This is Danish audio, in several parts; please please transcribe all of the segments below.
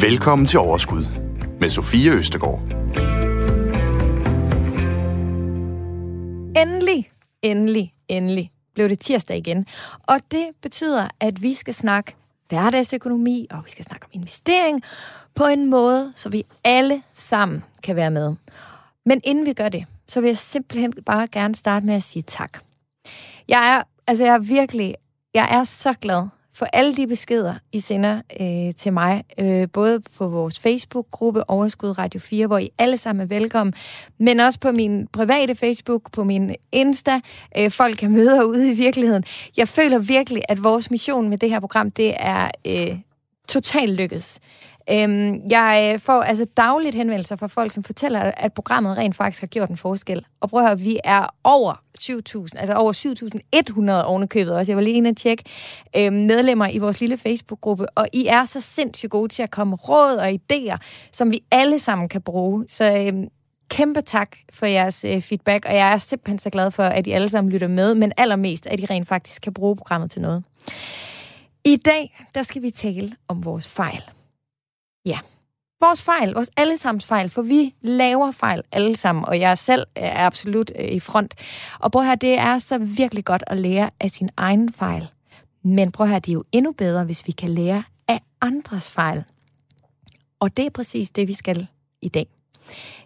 Velkommen til Overskud med Sofie Østegård. Endelig, endelig, endelig blev det tirsdag igen. Og det betyder, at vi skal snakke hverdagsøkonomi, og vi skal snakke om investering på en måde, så vi alle sammen kan være med. Men inden vi gør det, så vil jeg simpelthen bare gerne starte med at sige tak. Jeg er, altså jeg er virkelig, jeg er så glad for alle de beskeder, I sender øh, til mig, øh, både på vores Facebook-gruppe Overskud Radio 4, hvor I alle sammen er velkommen, men også på min private Facebook, på min Insta. Øh, folk kan møde ude i virkeligheden. Jeg føler virkelig, at vores mission med det her program, det er øh, totalt lykkedes. Øhm, jeg får altså dagligt henvendelser fra folk, som fortæller, at programmet rent faktisk har gjort en forskel. Og prøv at høre, vi er over 7.000, altså over 7.100 ovenikøbet også. Jeg var lige inde og tjekke øhm, medlemmer i vores lille Facebook-gruppe, og I er så sindssygt gode til at komme råd og idéer, som vi alle sammen kan bruge. Så øhm, kæmpe tak for jeres øh, feedback, og jeg er simpelthen så glad for, at I alle sammen lytter med, men allermest, at I rent faktisk kan bruge programmet til noget. I dag, der skal vi tale om vores fejl. Ja, vores fejl, vores allesammens fejl, for vi laver fejl alle sammen, og jeg selv er absolut øh, i front. Og prøv her, det er så virkelig godt at lære af sin egen fejl. Men prøv her, det er jo endnu bedre, hvis vi kan lære af andres fejl. Og det er præcis det, vi skal i dag.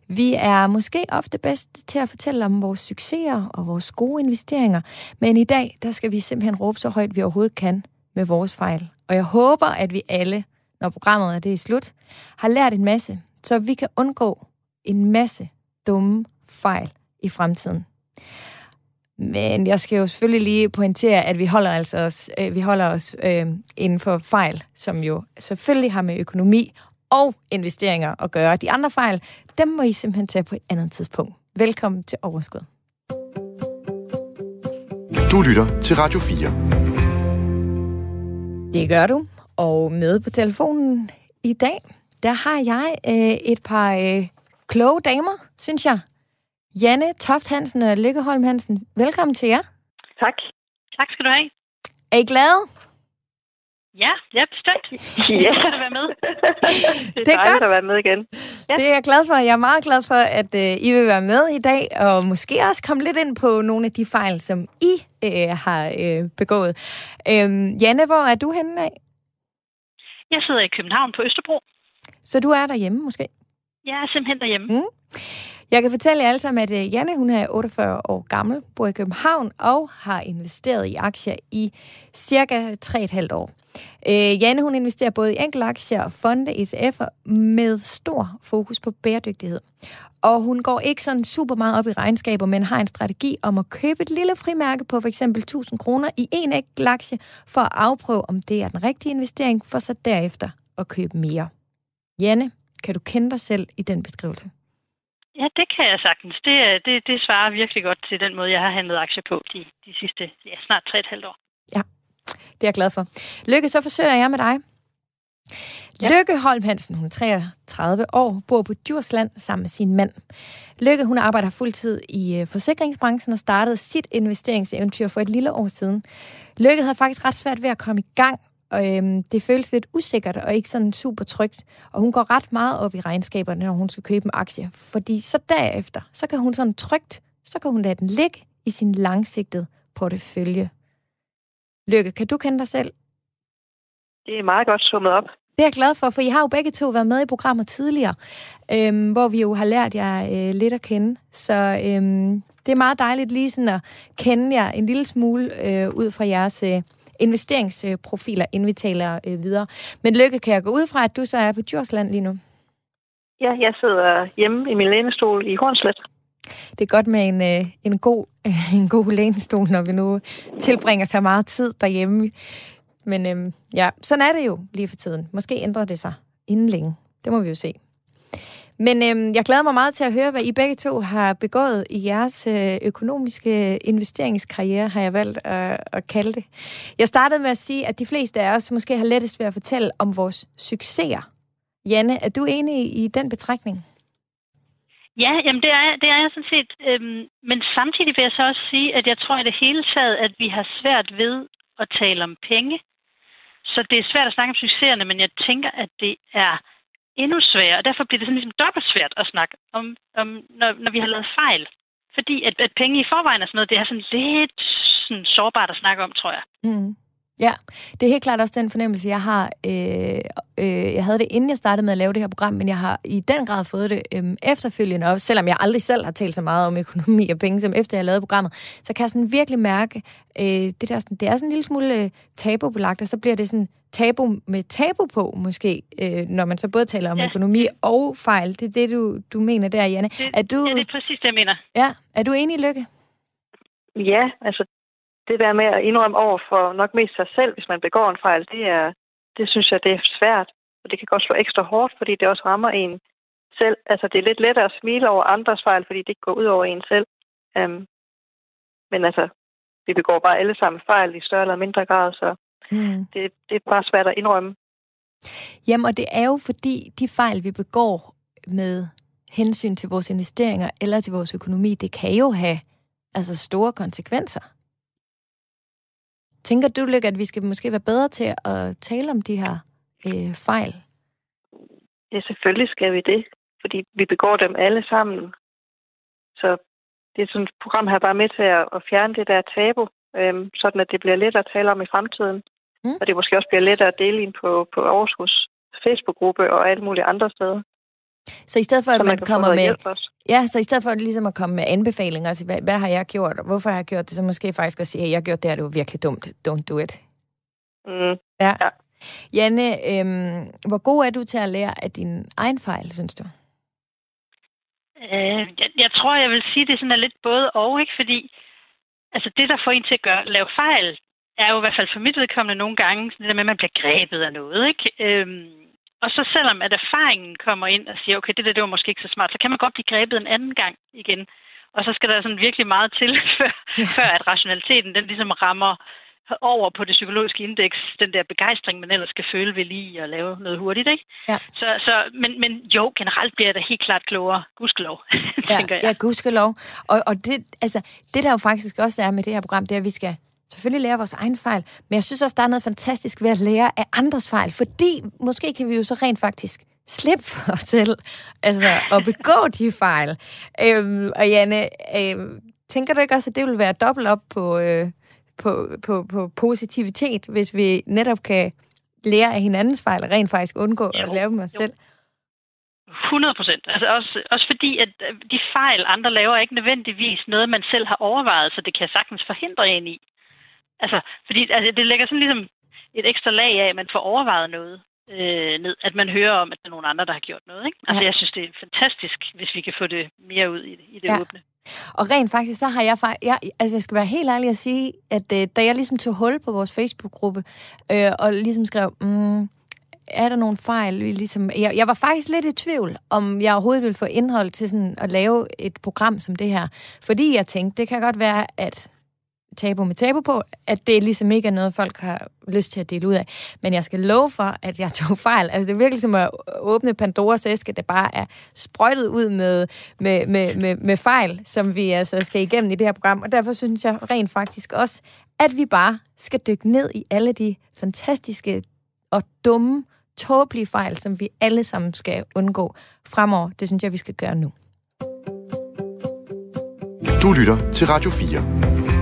Vi er måske ofte bedst til at fortælle om vores succeser og vores gode investeringer, men i dag, der skal vi simpelthen råbe så højt, vi overhovedet kan med vores fejl. Og jeg håber, at vi alle når programmet er det er slut, har lært en masse, så vi kan undgå en masse dumme fejl i fremtiden. Men jeg skal jo selvfølgelig lige pointere, at vi holder, altså os, øh, vi holder os øh, inden for fejl, som jo selvfølgelig har med økonomi og investeringer at gøre. De andre fejl, dem må I simpelthen tage på et andet tidspunkt. Velkommen til Overskud. Du lytter til Radio 4. Det gør du. Og med på telefonen i dag, der har jeg øh, et par øh, kloge damer, synes jeg. Janne Toft Hansen og Lykke Holm Hansen, velkommen til jer. Tak. Tak skal du have. Er I glade? Ja, ja, bestemt. Ja. at være med. det er, Det er godt. at være med igen. Ja. Det er jeg glad for. Jeg er meget glad for, at øh, I vil være med i dag, og måske også komme lidt ind på nogle af de fejl, som I øh, har øh, begået. Øh, Janne, hvor er du henne af? Jeg sidder i København på Østerbro. Så du er derhjemme måske? Jeg er simpelthen derhjemme. Mm. Jeg kan fortælle jer alle sammen, at øh, Janne hun er 48 år gammel, bor i København og har investeret i aktier i cirka 3,5 år. Øh, Janne hun investerer både i enkeltaktier og fonde, ETF'er med stor fokus på bæredygtighed. Og hun går ikke sådan super meget op i regnskaber, men har en strategi om at købe et lille frimærke på f.eks. 1000 kroner i en enkelt aktie, for at afprøve, om det er den rigtige investering, for så derefter at købe mere. Janne, kan du kende dig selv i den beskrivelse? Ja, det kan jeg sagtens. Det, er- det, det svarer virkelig godt til den måde, jeg har handlet aktier på de, de sidste ja, snart 3,5 år. Det er jeg glad for. Lykke, så forsøger jeg med dig. Ja. Lykke Holm Hansen, hun er 33 år, bor på Djursland sammen med sin mand. Lykke, hun arbejder fuldtid i øh, forsikringsbranchen og startede sit investeringseventyr for et lille år siden. Lykke havde faktisk ret svært ved at komme i gang, og øhm, det føles lidt usikkert og ikke sådan super trygt. Og hun går ret meget op i regnskaberne, når hun skal købe en aktie. Fordi så derefter, så kan hun sådan trygt, så kan hun lade den ligge i sin langsigtede portefølje. Lykke, kan du kende dig selv? Det er meget godt summet op. Det er jeg glad for, for I har jo begge to været med i programmer tidligere, øhm, hvor vi jo har lært jer øh, lidt at kende. Så øhm, det er meget dejligt lige sådan at kende jer en lille smule øh, ud fra jeres øh, investeringsprofiler, inden vi taler øh, videre. Men Lykke, kan jeg gå ud fra, at du så er på Djursland lige nu? Ja, jeg sidder hjemme i min lænestol i Hornslet. Det er godt med en, øh, en god, en god lænestol, når vi nu tilbringer så meget tid derhjemme. Men øhm, ja, sådan er det jo lige for tiden. Måske ændrer det sig inden længe. Det må vi jo se. Men øhm, jeg glæder mig meget til at høre, hvad I begge to har begået i jeres øh, økonomiske investeringskarriere, har jeg valgt at, at kalde det. Jeg startede med at sige, at de fleste af os måske har lettest ved at fortælle om vores succeser. Janne, er du enig i den betragtning? Ja, jamen det er, det er jeg sådan set. Øhm, men samtidig vil jeg så også sige, at jeg tror i det hele taget, at vi har svært ved at tale om penge. så det er svært at snakke om succeserne, men jeg tænker, at det er endnu sværere, og derfor bliver det sådan ligesom dobbelt svært at snakke om, om når, når vi har lavet fejl. Fordi at, at penge i forvejen og sådan noget, det er sådan lidt sådan sårbart at snakke om, tror jeg. Mm. Ja, det er helt klart også den fornemmelse, jeg har. Øh, øh, jeg havde det, inden jeg startede med at lave det her program, men jeg har i den grad fået det øh, efterfølgende, og selvom jeg aldrig selv har talt så meget om økonomi og penge, som efter jeg lavede programmet, så kan jeg sådan virkelig mærke, øh, det, der, sådan, det er sådan en lille smule øh, tabubelagt, og så bliver det sådan tabu med tabu på, måske, øh, når man så både taler om ja. økonomi og fejl. Det er det, du, du mener der, Janne. Det, er du, ja, det er præcis det, jeg mener. Ja, er du enig, Lykke? Ja, altså det der med at indrømme over for nok mest sig selv, hvis man begår en fejl, det er, det synes jeg, det er svært. Og det kan godt slå ekstra hårdt, fordi det også rammer en selv. Altså, det er lidt lettere at smile over andres fejl, fordi det ikke går ud over en selv. Um, men altså, vi begår bare alle sammen fejl i større eller mindre grad, så mm. det, det er bare svært at indrømme. Jamen, og det er jo fordi, de fejl, vi begår med hensyn til vores investeringer eller til vores økonomi, det kan jo have altså store konsekvenser. Tænker du, Lykke, at vi skal måske være bedre til at tale om de her øh, fejl? Ja, selvfølgelig skal vi det, fordi vi begår dem alle sammen. Så det er sådan et program her bare med til at, at fjerne det der tabu, øhm, sådan at det bliver lettere at tale om i fremtiden. Mm. Og det måske også bliver lettere at dele ind på, på Aarhus Facebook-gruppe og alle mulige andre steder. Så i stedet for, at man, man kommer med... Ja, så i stedet for ligesom at komme med anbefalinger, altså, hvad, hvad har jeg gjort, og hvorfor har jeg gjort det, så måske faktisk at sige, at jeg har gjort det her, det var virkelig dumt. Don't do it. Mm. Ja. ja. Janne, øhm, hvor god er du til at lære af din egen fejl, synes du? Øh, jeg, jeg tror, jeg vil sige, det sådan er lidt både og, ikke? Fordi altså, det, der får en til at gøre, lave fejl, er jo i hvert fald for mit vedkommende nogle gange, det der med, at man bliver grebet af noget, ikke? Øhm, og så selvom at erfaringen kommer ind og siger, okay, det der det var måske ikke så smart, så kan man godt blive grebet en anden gang igen. Og så skal der sådan virkelig meget til, før, at rationaliteten den ligesom rammer over på det psykologiske indeks, den der begejstring, man ellers skal føle ved lige at lave noget hurtigt, ikke? Ja. Så, så, men, men jo, generelt bliver det helt klart klogere. Gudskelov, ja, tænker jeg. Ja, gudskelov. Og, og det, altså, det der jo faktisk også er med det her program, det er, at vi skal selvfølgelig lære vores egen fejl, men jeg synes også, der er noget fantastisk ved at lære af andres fejl, fordi måske kan vi jo så rent faktisk slippe for os selv, altså at begå de fejl. Øhm, og Janne, øhm, tænker du ikke også, at det vil være dobbelt op på, øh, på, på, på positivitet, hvis vi netop kan lære af hinandens fejl og rent faktisk undgå jo, at lave dem os jo. selv? 100 procent. Altså også, også fordi, at de fejl, andre laver, er ikke nødvendigvis noget, man selv har overvejet, så det kan sagtens forhindre en i Altså, fordi altså, det lægger sådan ligesom et ekstra lag af, at man får overvejet noget øh, ned, at man hører om, at der er nogle andre, der har gjort noget. Ikke? Altså, ja. jeg synes, det er fantastisk, hvis vi kan få det mere ud i det, i det ja. åbne. Og rent faktisk, så har jeg faktisk... Jeg, altså, jeg skal være helt ærlig at sige, at øh, da jeg ligesom tog hul på vores Facebook-gruppe, øh, og ligesom skrev, mm, er der nogle fejl? Ligesom, jeg, jeg var faktisk lidt i tvivl, om jeg overhovedet ville få indhold til sådan at lave et program som det her. Fordi jeg tænkte, det kan godt være, at tabu med tabu på, at det ligesom ikke er noget, folk har lyst til at dele ud af. Men jeg skal love for, at jeg tog fejl. Altså, det er virkelig som at åbne Pandoras æske, der bare er sprøjtet ud med, med, med, med, med fejl, som vi altså skal igennem i det her program. Og derfor synes jeg rent faktisk også, at vi bare skal dykke ned i alle de fantastiske og dumme, tåbelige fejl, som vi alle sammen skal undgå fremover. Det synes jeg, vi skal gøre nu. Du lytter til Radio 4.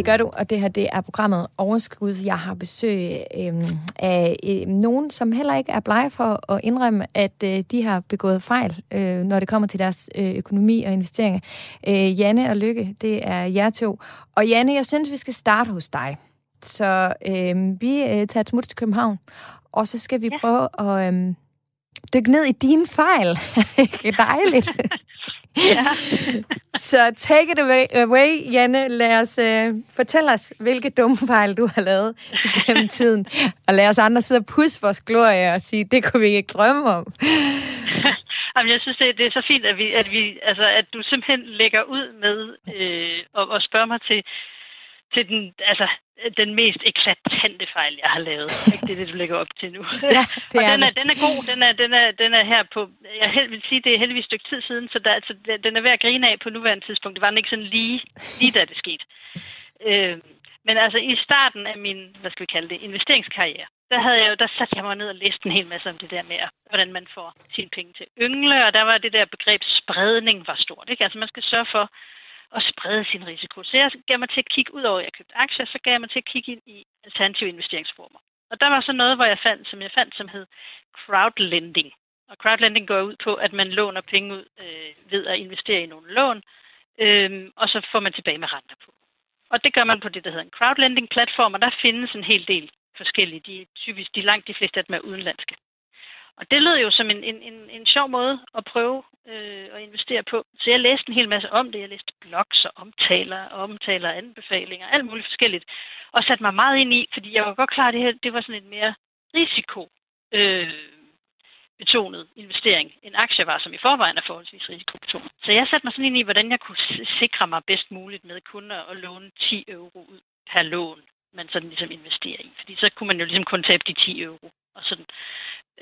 Det gør du, og det her det er programmet Overskud. Jeg har besøg øh, af øh, nogen, som heller ikke er blege for at indrømme, at øh, de har begået fejl, øh, når det kommer til deres øh, økonomi og investeringer. Øh, Janne og Lykke, det er jer to. Og Janne, jeg synes, vi skal starte hos dig. Så øh, vi øh, tager et smut til København, og så skal vi ja. prøve at øh, dykke ned i dine fejl. det er dejligt. Ja. så take it away, Janne. Lad os uh, fortælle os, hvilke dumme fejl du har lavet gennem tiden. Og lad os andre sidde og pusse vores glorie og sige, det kunne vi ikke drømme om. Jamen, jeg synes, det, det er så fint, at, vi, at, vi, altså, at du simpelthen lægger ud med øh, og, og spørger mig til, til den, altså, den mest eklatante fejl, jeg har lavet. Ikke? Det er det, du lægger op til nu. Ja, det og er den, er, den er god. Den er, den er, den er her på... Jeg vil sige, det er heldigvis et stykke tid siden, så der, altså, den er ved at grine af på nuværende tidspunkt. Det var den ikke sådan lige, lige da det skete. Øh, Men altså i starten af min, hvad skal vi kalde det, investeringskarriere, der, havde jeg, der satte jeg mig ned og læste en hel masse om det der med, hvordan man får sine penge til yngle, og der var det der begreb spredning var stort. Ikke? Altså man skal sørge for at sprede sin risiko. Så jeg gav mig til at kigge ud over, at jeg købte aktier, så gav jeg mig til at kigge ind i alternative investeringsformer. Og der var så noget, hvor jeg fandt, som jeg fandt, som hed crowdlending. Og crowdlending går ud på, at man låner penge ud øh, ved at investere i nogle lån, øh, og så får man tilbage med renter på. Og det gør man på det, der hedder en crowdlending-platform, og der findes en hel del forskellige. De er typisk, de langt de fleste af dem er udenlandske. Og det lød jo som en, en, en, en sjov måde at prøve øh, at investere på. Så jeg læste en hel masse om det. Jeg læste blogs og omtaler, omtaler, anbefalinger, alt muligt forskelligt. Og satte mig meget ind i, fordi jeg var godt klar, at det her det var sådan en mere risiko øh, betonet investering. En aktie var som i forvejen er forholdsvis risikobetonet. Så jeg satte mig sådan ind i, hvordan jeg kunne sikre mig bedst muligt med kun at låne 10 euro ud per lån, man sådan ligesom investerer i. Fordi så kunne man jo ligesom kun tabe de 10 euro. Og sådan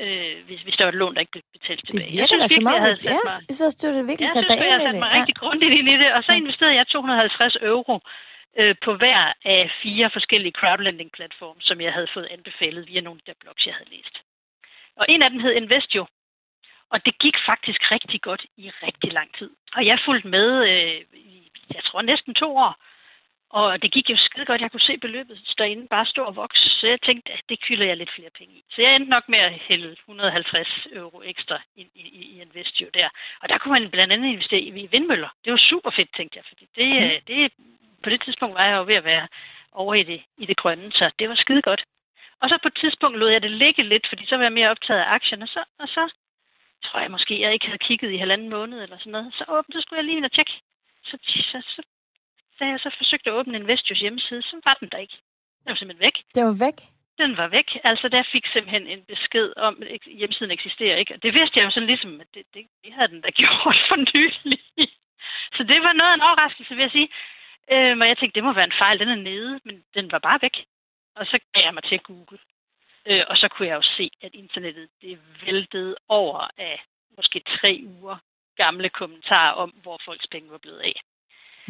øh, hvis, hvis der var et lån, der ikke blev betalt tilbage. Det virker da som om, at ja, mig, så stod det virkelig sat ind i det. Jeg satte mig ja. rigtig grundigt ind i det, og så investerede jeg 250 euro øh, på hver af fire forskellige crowdlending-platforme, som jeg havde fået anbefalet via nogle af de blogs, jeg havde læst. Og en af dem hed Investio, og det gik faktisk rigtig godt i rigtig lang tid. Og jeg fulgte med øh, i, jeg tror, næsten to år. Og det gik jo skide godt. Jeg kunne se beløbet derinde bare stå og vokse. Så jeg tænkte, at det kylder jeg lidt flere penge i. Så jeg endte nok med at hælde 150 euro ekstra ind i, i, i Investio der. Og der kunne man blandt andet investere i vindmøller. Det var super fedt, tænkte jeg. Fordi det, mm. det, på det tidspunkt var jeg jo ved at være over i det, i det grønne. Så det var skide godt. Og så på et tidspunkt lod jeg det ligge lidt, fordi så var jeg mere optaget af aktierne. Så, og så tror jeg måske, jeg ikke havde kigget i halvanden måned eller sådan noget. Så, åbent, så skulle jeg lige ind og tjekke. Så, så, så da jeg så forsøgte at åbne Investios hjemmeside, så var den der ikke. Den var simpelthen væk. Den var væk? Den var væk. Altså, der fik simpelthen en besked om, at hjemmesiden eksisterer ikke. Og det vidste jeg jo sådan ligesom, at det, det, det havde den da gjort for nylig. Så det var noget af en overraskelse, vil jeg sige. Øhm, og jeg tænkte, det må være en fejl. Den er nede, men den var bare væk. Og så gav jeg mig til at google. Øh, og så kunne jeg jo se, at internettet det væltede over af måske tre uger gamle kommentarer om, hvor folks penge var blevet af.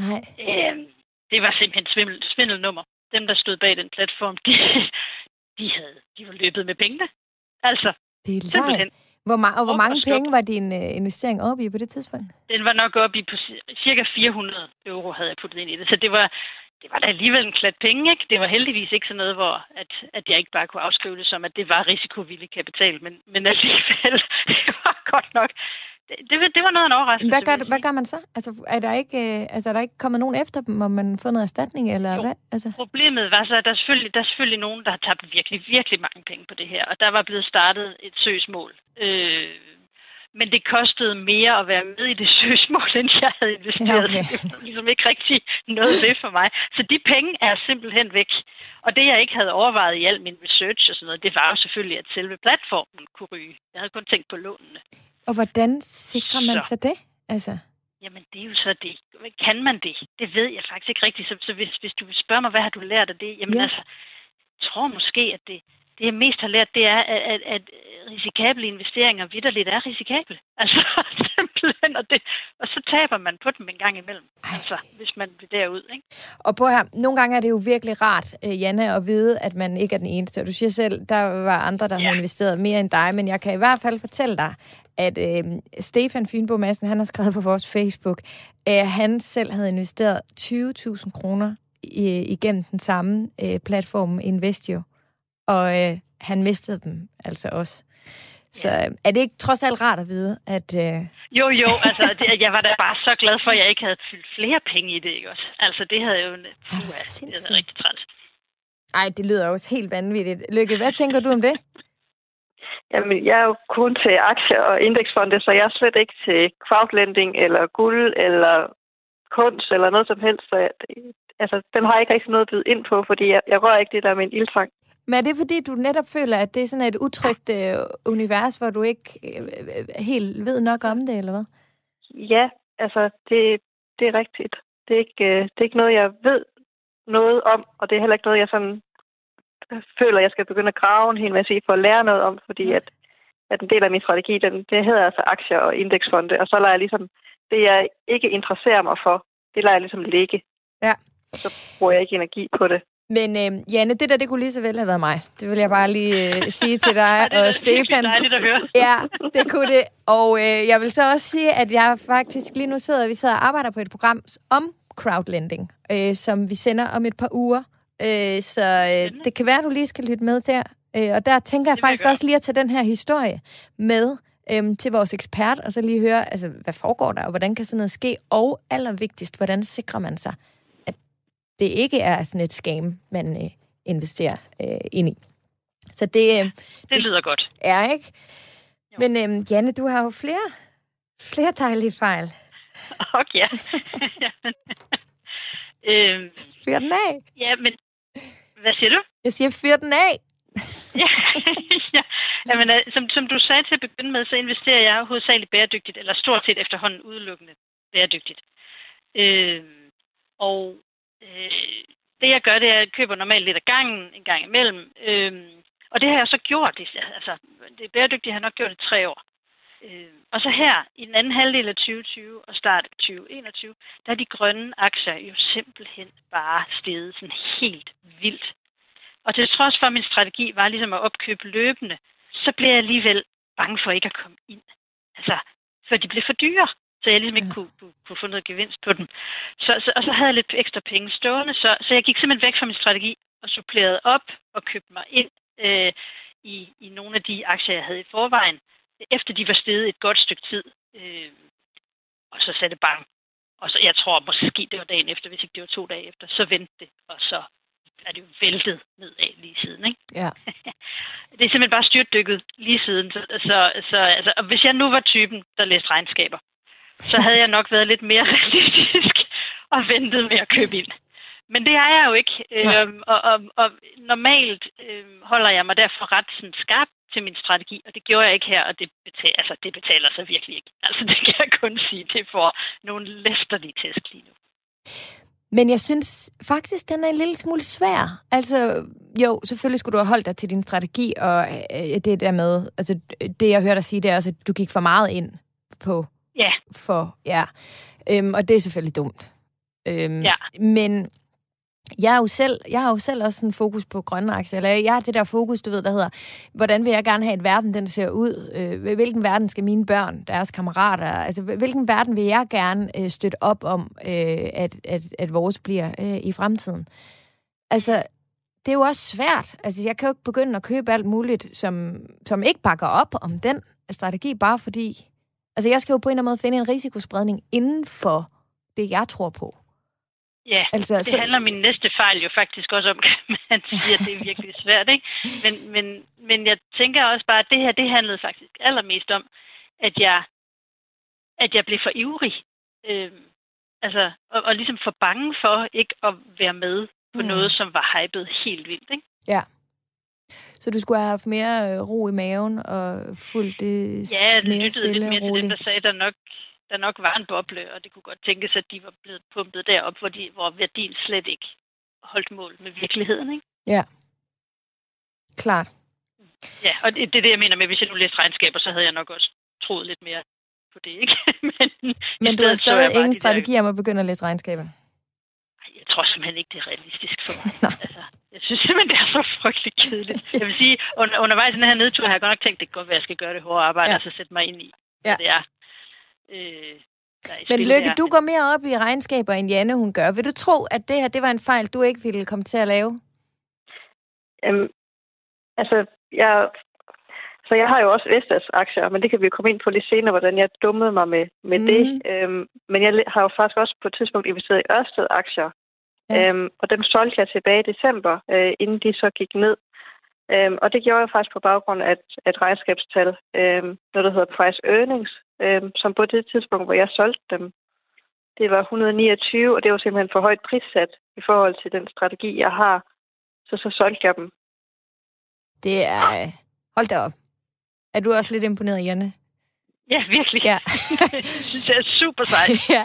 Nej. Øhm, det var simpelthen svindel, svindelnummer. Dem, der stod bag den platform, de, de, havde, de var løbet med pengene. Altså, det er simpelthen. Hvor, ma- og hvor mange penge var din uh, investering oppe i på det tidspunkt? Den var nok oppe i på cirka 400 euro, havde jeg puttet ind i det. Så det var, det var da alligevel en klat penge, ikke? Det var heldigvis ikke sådan noget, hvor at, at jeg ikke bare kunne afskrive det som, at det var risikovillig kapital, men, men alligevel, det var godt nok det, det var noget af en overraskelse. Hvad gør, hvad gør man så? Altså, er der ikke, øh, altså, er der ikke kommet nogen efter dem, om man får noget erstatning, eller jo. hvad? Altså... Problemet var så, at der er, selvfølgelig, der er selvfølgelig nogen, der har tabt virkelig, virkelig mange penge på det her, og der var blevet startet et søgsmål. Øh, men det kostede mere at være med i det søgsmål, end jeg havde investeret. Ja, okay. Det var ligesom ikke rigtig noget ved for mig. Så de penge er simpelthen væk. Og det, jeg ikke havde overvejet i al min research og sådan noget, det var jo selvfølgelig, at selve platformen kunne ryge. Jeg havde kun tænkt på lånene. Og hvordan sikrer man så. sig det? Altså? Jamen, det er jo så det. Kan man det? Det ved jeg faktisk ikke rigtigt. Så, så hvis, hvis du spørger mig, hvad har du lært af det? Jamen ja. altså, jeg tror måske, at det, det jeg mest har lært, det er, at, at, at risikable investeringer vidderligt er risikable. Altså, simpelthen, og, det, og så taber man på dem en gang imellem, Ej. altså, hvis man vil derud. Ikke? Og på her, nogle gange er det jo virkelig rart, øh, Janne, at vide, at man ikke er den eneste. Og du siger selv, der var andre, der ja. har investeret mere end dig, men jeg kan i hvert fald fortælle dig, at øh, Stefan Fynbo Madsen, han har skrevet på vores Facebook, at han selv havde investeret 20.000 kroner igennem den samme øh, platform Investio, og øh, han mistede dem altså også. Så ja. Øh, er det ikke trods alt rart at vide, at... Øh... Jo, jo, altså det, jeg var da bare så glad for, at jeg ikke havde fyldt flere penge i det, ikke også? Altså det havde jo... Puh, det er rigtig træt. Ej, det lyder også helt vanvittigt. Lykke, hvad tænker du om det? Jamen, jeg er jo kun til aktier og indeksfonde, så jeg er slet ikke til crowdlending eller guld eller kunst eller noget som helst. Så jeg, altså, dem har jeg ikke rigtig noget at byde ind på, fordi jeg, jeg rører ikke det der med en ildfang. Men er det fordi, du netop føler, at det er sådan et utrygt øh, univers, hvor du ikke øh, helt ved nok om det, eller hvad? Ja, altså, det, det er rigtigt. Det er, ikke, øh, det er ikke noget, jeg ved noget om, og det er heller ikke noget, jeg sådan føler, at jeg skal begynde at grave en hel masse i for at lære noget om, fordi at, at en del af min strategi, den, det hedder altså aktier og indeksfonde, og så lader jeg ligesom det, jeg ikke interesserer mig for, det lader jeg ligesom ligge. Ja. Så bruger jeg ikke energi på det. Men øh, Janne, det der, det kunne lige så vel have været mig. Det vil jeg bare lige øh, sige til dig Ja, det er og Stefan. dejligt at høre. Ja, det kunne det. Og øh, jeg vil så også sige, at jeg faktisk lige nu sidder, vi sidder og arbejder på et program om crowdlending, øh, som vi sender om et par uger. Øh, så øh, det kan være, at du lige skal lytte med der. Øh, og der tænker jeg Det jeg faktisk gøre. også lige at tage den her historie med øhm, til vores ekspert, og så lige høre, altså, hvad foregår der, og hvordan kan sådan noget ske, og allervigtigst, hvordan sikrer man sig, at det ikke er sådan et scam, man øh, investerer øh, ind i. Så det øh, Det lyder godt. er ikke. Jo. Men øhm, Janne, du har jo flere, flere dejlige fejl. Okay, ja. Øhm, Fyr den af. ja, men hvad siger du? Jeg siger, fyr den af. ja, ja. Jamen, øh, som, som du sagde til at begynde med, så investerer jeg hovedsageligt bæredygtigt, eller stort set efterhånden udelukkende bæredygtigt. Øh, og øh, det jeg gør, det er, at jeg køber normalt lidt af gangen, en gang imellem. Øh, og det har jeg så gjort. Altså, det bæredygtige har jeg nok gjort i tre år. Øh, og så her, i den anden halvdel af 2020 og start af 2021, der er de grønne aktier jo simpelthen bare steget sådan helt vildt. Og til trods for, at min strategi var ligesom at opkøbe løbende, så blev jeg alligevel bange for ikke at komme ind. Altså, for de blev for dyre, så jeg ligesom ikke kunne, kunne, kunne få noget gevinst på dem. Så, så, og så havde jeg lidt ekstra penge stående, så, så jeg gik simpelthen væk fra min strategi og supplerede op og købte mig ind øh, i, i nogle af de aktier, jeg havde i forvejen, efter de var steget et godt stykke tid. Øh, og så satte bang. Og så, jeg tror måske, det var dagen efter, hvis ikke det var to dage efter, så vendte det, og så er det jo væltet nedad lige siden, ikke? Ja. Det er simpelthen bare styrtdykket lige siden. Så, så, så altså, og hvis jeg nu var typen, der læste regnskaber, så havde jeg nok været lidt mere realistisk og ventet med at købe ind. Men det er jeg jo ikke. Nej. Øhm, og, og, og normalt øhm, holder jeg mig derfor ret sådan, skarp til min strategi, og det gjorde jeg ikke her, og det betaler, altså, det betaler sig virkelig ikke. Altså, det kan jeg kun sige. Det får nogle læsterlige tæsk lige nu. Men jeg synes faktisk, den er en lille smule svær. Altså, jo, selvfølgelig skulle du have holdt dig til din strategi, og øh, det der med, altså, det jeg hørte dig sige, det er også, at du gik for meget ind på, Ja, for, ja. Øhm, og det er selvfølgelig dumt. Øhm, Ja. Men jeg, er jo selv, jeg har jo selv også sådan fokus på grønne aktier, eller jeg har det der fokus, du ved, der hedder, hvordan vil jeg gerne have, at verden den ser ud? Øh, hvilken verden skal mine børn, deres kammerater, altså hvilken verden vil jeg gerne øh, støtte op om, øh, at, at, at vores bliver øh, i fremtiden? Altså, det er jo også svært. Altså, jeg kan jo ikke begynde at købe alt muligt, som, som ikke bakker op om den strategi, bare fordi... Altså, jeg skal jo på en eller anden måde finde en risikospredning inden for det, jeg tror på ja. Altså, Det så, handler min næste fejl jo faktisk også om, kan man sige, at det er virkelig svært, ikke? Men, men, men jeg tænker også bare, at det her, det handlede faktisk allermest om, at jeg, at jeg blev for ivrig. Øhm, altså, og, og ligesom for bange for ikke at være med på Mm. noget, som var hypet helt vildt, ikke? Ja. Så du skulle have haft mere øh, ro i maven og fulgt det Ja, jeg mere lyttede stille lidt mere til dem, der sagde, der nok, der nok var en boble, og det kunne godt tænkes, at de var blevet pumpet derop, hvor, de, hvor værdien slet ikke holdt mål med virkeligheden, ikke? Ja. Klart. Ja, og det, det er det, jeg mener med, hvis jeg nu læste regnskaber, så havde jeg nok også troet lidt mere på det, ikke? Men, Men du har stadig ingen de der- strategi om at begynde at læse regnskaber. Jeg tror simpelthen ikke, det er realistisk for mig. altså, jeg synes simpelthen, det er så frygteligt kedeligt. Jeg vil sige, under, undervejs i den her nedtur har jeg godt nok tænkt, det kan godt være, at jeg skal gøre det hårde arbejde, Ja. og så sætte mig ind i, Ja. det er. Øh, der er Men Lykke, der. du går mere op i regnskaber, end Janne hun gør. Vil du tro, at det her det var en fejl, du ikke ville komme til at lave? Øhm, altså, jeg, så jeg har jo også Vestas aktier, men det kan vi jo komme ind på lidt senere, hvordan jeg dummede mig med, med Mhm. mm. det. Øhm, men jeg har jo faktisk også på et tidspunkt investeret i Ørsted aktier, Ja. ja. øhm, og dem solgte jeg tilbage i december, øh, inden de så gik ned. Øhm, og det gjorde jeg faktisk på baggrund af et, et regnskabstal, øhm, noget der hedder price earnings, øhm, som på det tidspunkt, hvor jeg solgte dem, det var 129, og det var simpelthen for højt prissat i forhold til den strategi, jeg har. Så så solgte jeg dem. Det er... øh, Hold da op. Er du også lidt imponeret, Janne? Ja, virkelig. Ja. jeg synes, det er super sejt. ja,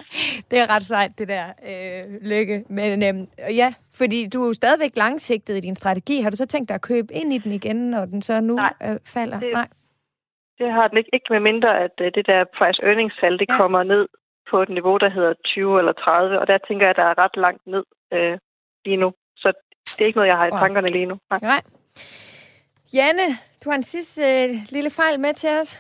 det er ret sejt, det der øh, lykke. Men øhm, ja, fordi du er jo stadigvæk langsigtet i din strategi. Har du så tænkt dig at købe ind i den igen, når den så nu Nej. øh, falder? Det- Nej. Det har den ikke, ikke med mindre, at øh, det der price earnings tal, det Ja. kommer ned på et niveau, der hedder 20 eller 30, og der tænker jeg, at der er ret langt ned øh, lige nu. Så det er ikke noget, jeg har i Wow. tankerne lige nu. Nej. Nej. Janne, du har en sidste øh, lille fejl med til os.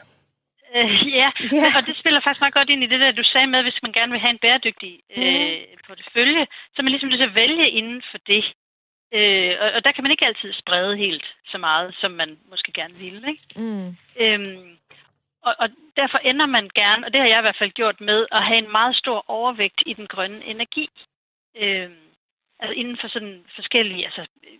Øh, ja, Ja. og det spiller faktisk meget godt ind i det der, du sagde med, hvis man gerne vil have en bæredygtig øh, portefølje, så er man ligesom nødt til at vælge inden for det. Øh, og, og der kan man ikke altid sprede helt så meget, som man måske gerne ville. Ikke? Mm. Øhm, og, og derfor ender man gerne, og det har jeg i hvert fald gjort med, at have en meget stor overvægt i den grønne energi. Øhm, altså inden for sådan forskellige, altså øh,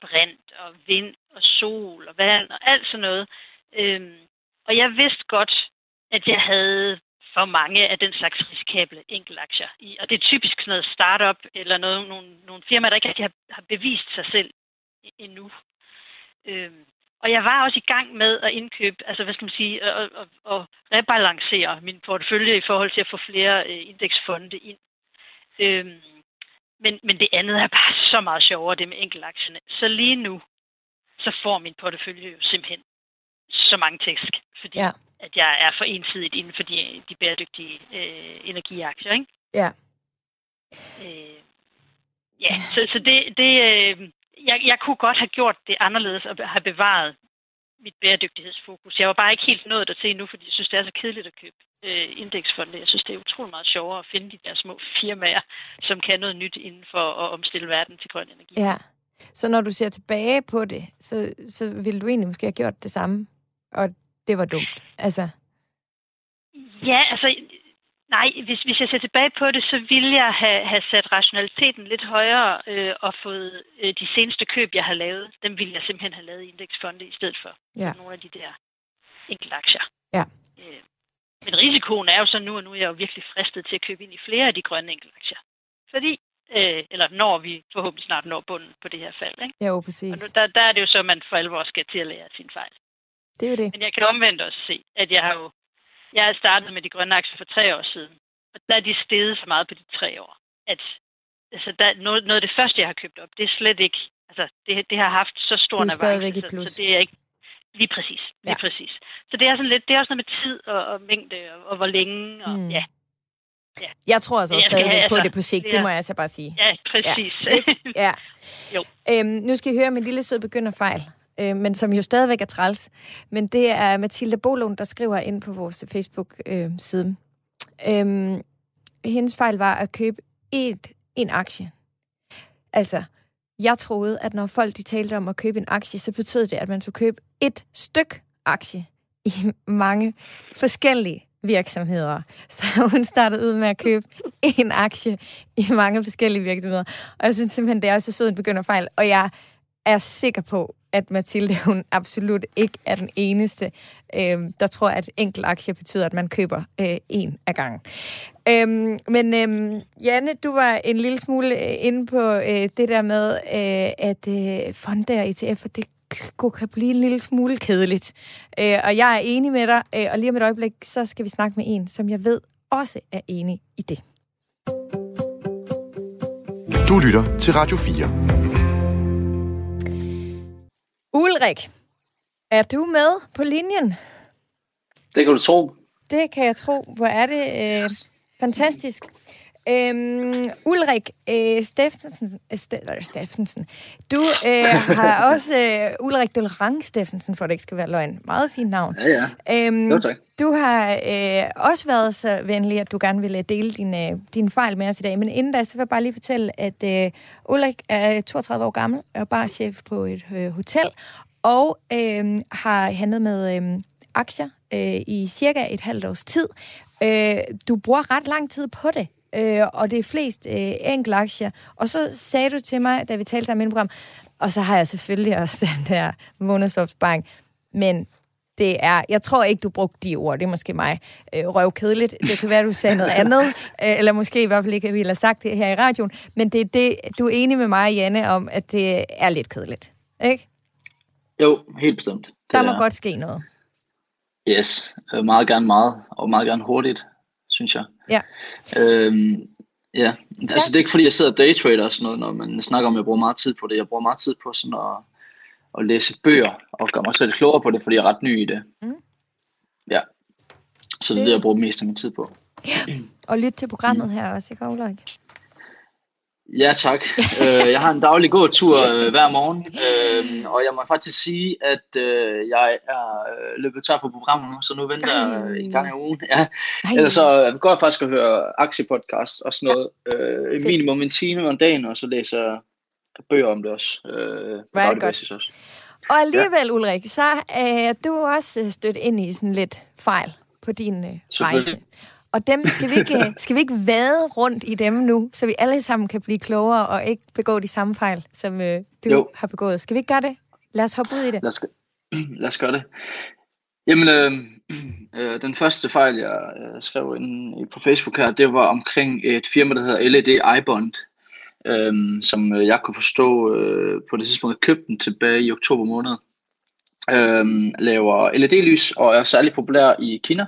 brint og vind og sol og vand og alt sådan noget. Øhm, og jeg vidste godt, at jeg havde for mange af den slags risikable enkeltaktier. i. Og det er typisk sådan noget startup eller noget, nogle, nogle firmaer, der ikke rigtig har, har bevist sig selv endnu. Øhm, og jeg var også i gang med at indkøbe, altså hvad skal man sige, at, at, at, at rebalancere min portefølje i forhold til at få flere øh, indeksfonde ind. Øhm, men, men det andet er bare så meget sjovere, det med enkeltaktierne. Så lige nu, så får min portefølje jo simpelthen så mange tæsk, fordi Ja at jeg er for ensidigt inden for de, de bæredygtige øh, energiaktier, ikke? Ja. Øh, ja, så, så det, det øh, jeg, jeg kunne godt have gjort det anderledes og have bevaret mit bæredygtighedsfokus. Jeg var bare ikke helt nået dertil endnu, fordi jeg synes, det er så kedeligt at købe øh, indeksfonde. Jeg synes, det er utrolig meget sjovere at finde de der små firmaer, som kan noget nyt inden for at omstille verden til grøn energi. Ja. Så når du ser tilbage på det, så, så ville du egentlig måske have gjort det samme, og det var dumt. Altså, Ja, altså, nej, hvis, hvis jeg ser tilbage på det, så ville jeg have, have sat rationaliteten lidt højere øh, og fået øh, de seneste køb, jeg har lavet, dem ville jeg simpelthen have lavet i indeksfonde i stedet for Ja. nogle af de der enkelte aktier. Ja. Øh, men risikoen er jo så nu, og nu er jeg jo virkelig fristet til at købe ind i flere af de grønne enkeltaktier. Fordi, øh, eller når vi forhåbentlig snart når bunden på det her fald, ikke? ja, jo, Og præcis. nu, der, der er det jo så, at man for alvor skal til at lære sin fejl. Det er jo det. Men jeg kan omvendt også se, at jeg har jo jeg har startet med de grønne aktier for tre år siden. Og der er de steget så meget på de tre år, at altså, der, noget, noget af det første, jeg har købt op, det er slet ikke, altså det, det har haft så stor en avance, så, så, det er ikke lige præcis. Lige Ja. ja. præcis. Så det er sådan lidt, det er også noget med tid og, og mængde og, og hvor længe. Og, Mm. mm. ja, Jeg tror altså også stadigvæk have, på altså, det på sigt, det ja. må jeg altså bare sige. ja, præcis. Ja. Jo. Øhm, nu skal I høre min lille sød begynder fejl, øh, men som jo stadigvæk er træls. Men det er Mathilde Bolund, der skriver ind på vores Facebook-side. øhm, hendes fejl var at købe et, en aktie. Altså, jeg troede, at når folk de talte om at købe en aktie, så betød det, at man skulle købe et styk aktie i mange forskellige virksomheder. Så hun startede ud med at købe en aktie i mange forskellige virksomheder. Og jeg synes simpelthen, det er så sød en begynderfejl. Og jeg er sikker på, at Mathilde, hun absolut ikke er den eneste, øh, der tror, at enkelt aktie betyder, at man køber øh, en af gangen. Øhm, men øhm, Janne, du var en lille smule øh, inde på øh, det der med, øh, at øh, fonde og ETF'er, det kunne kan blive en lille smule kedeligt. Øh, og jeg er enig med dig, øh, og lige om et øjeblik, så skal vi snakke med en, som jeg ved også er enig i det. Du lytter til Radio 4. Ulrik, er du med på linjen? Det kan du tro. Det kan jeg tro. Hvor er det øh, fantastisk. Øhm, Ulrik øh, Steffensen, øh, Ste- Steffensen, du øh, har også øh, Ulrik Dolrang Steffensen, for det ikke skal være løgn. Meget fint navn. Ja, ja. Øhm, Jo, tak. du har øh, også været så venlig, at du gerne ville dele dine, øh, dine fejl med os i dag. Men inden da, så vil jeg bare lige fortælle, at øh, Ulrik er 32 år gammel og barchef på et øh, hotel, og øh, har handlet med øh, aktier øh, i cirka et halvt års tid. Øh, du bruger ret lang tid på det, øh, og det er flest øh, enkelte aktier. Og så sagde du til mig, da vi talte sammen i program, og så har jeg selvfølgelig også den der månedsopsparing, men det er, jeg tror ikke, du brugte de ord, det er måske mig, øh, røvkedeligt. Det kan være, du sagde noget andet, øh, eller måske i hvert fald ikke ville have sagt det her i radioen, men det er det, du er enig med mig, Janne, om, at det er lidt kedeligt. Ikke? Jo, helt bestemt. Det Der må er- godt ske noget. Yes, øh, meget gerne meget, og meget gerne hurtigt, synes jeg. Ja. Øhm, ja, altså det er ikke fordi, jeg sidder og daytrader og sådan noget, når man snakker om, at jeg bruger meget tid på det. Jeg bruger meget tid på sådan at, at læse bøger og gøre mig selv klogere på det, fordi jeg er ret ny i det. Mm. Ja, så det er Det- jeg bruger mest af min tid på. Og lyt til programmet her også, ikke Ulrik? Ja, tak. Øh, jeg har en daglig gåtur øh, hver morgen, øh, og jeg må faktisk sige, at øh, jeg er øh, løbet tør for programmet nu, så nu venter jeg en gang i ugen. Ja. Ellers så går jeg faktisk at høre aktiepodcast og sådan noget. Øh, minimum en time om dagen, og så læser jeg bøger om det også. Øh, på daglig basis også. Og alligevel, ja. Ulrik, så er du også stødt ind i sådan lidt fejl på din øh, rejse. Og dem skal vi, ikke, skal vi ikke vade rundt i dem nu, så vi alle sammen kan blive klogere og ikke begå de samme fejl, som øh, du jo. har begået. Skal vi ikke gøre det? Lad os hoppe ud i det. Lad os, lad os gøre det. Jamen, øh, øh, den første fejl, jeg øh, skrev ind på Facebook her, det var omkring et firma, der hedder LED iBond, øh, som jeg kunne forstå øh, på det tidspunkt, købte den tilbage i oktober måned. Øh, laver LED-lys og er særlig populær i Kina.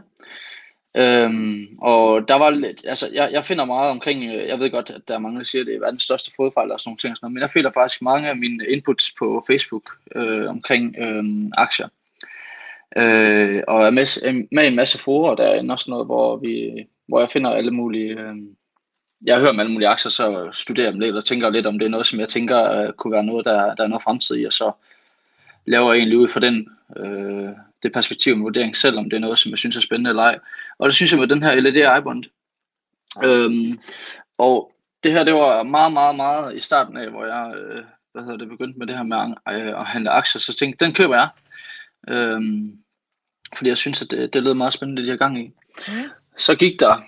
Øhm, og der var lidt, altså jeg, jeg finder meget omkring, øh, jeg ved godt, at der er mange, der siger, at det er verdens største fodfejl og sådan nogle ting, sådan noget, men jeg føler faktisk mange af mine inputs på Facebook øh, omkring øh, aktier. Øh, og er med, med en masse forer, der er også noget, hvor, vi, hvor jeg finder alle mulige, øh, jeg hører om alle mulige aktier, så studerer dem lidt og tænker lidt, om det er noget, som jeg tænker øh, kunne være noget, der, der er noget fremtid i, og så laver jeg egentlig ud for den øh, det perspektiv med vurdering, selvom det er noget, som jeg synes er spændende eller ej. Og det synes jeg med den her LED iBond. Øhm, og det her, det var meget, meget, meget i starten af, hvor jeg øh, hvad hedder det, begyndte med det her med at, øh, at handle aktier, så tænkte den køber jeg. Øhm, fordi jeg synes, at det, det lød meget spændende, det jeg gang i. Mm. Så gik der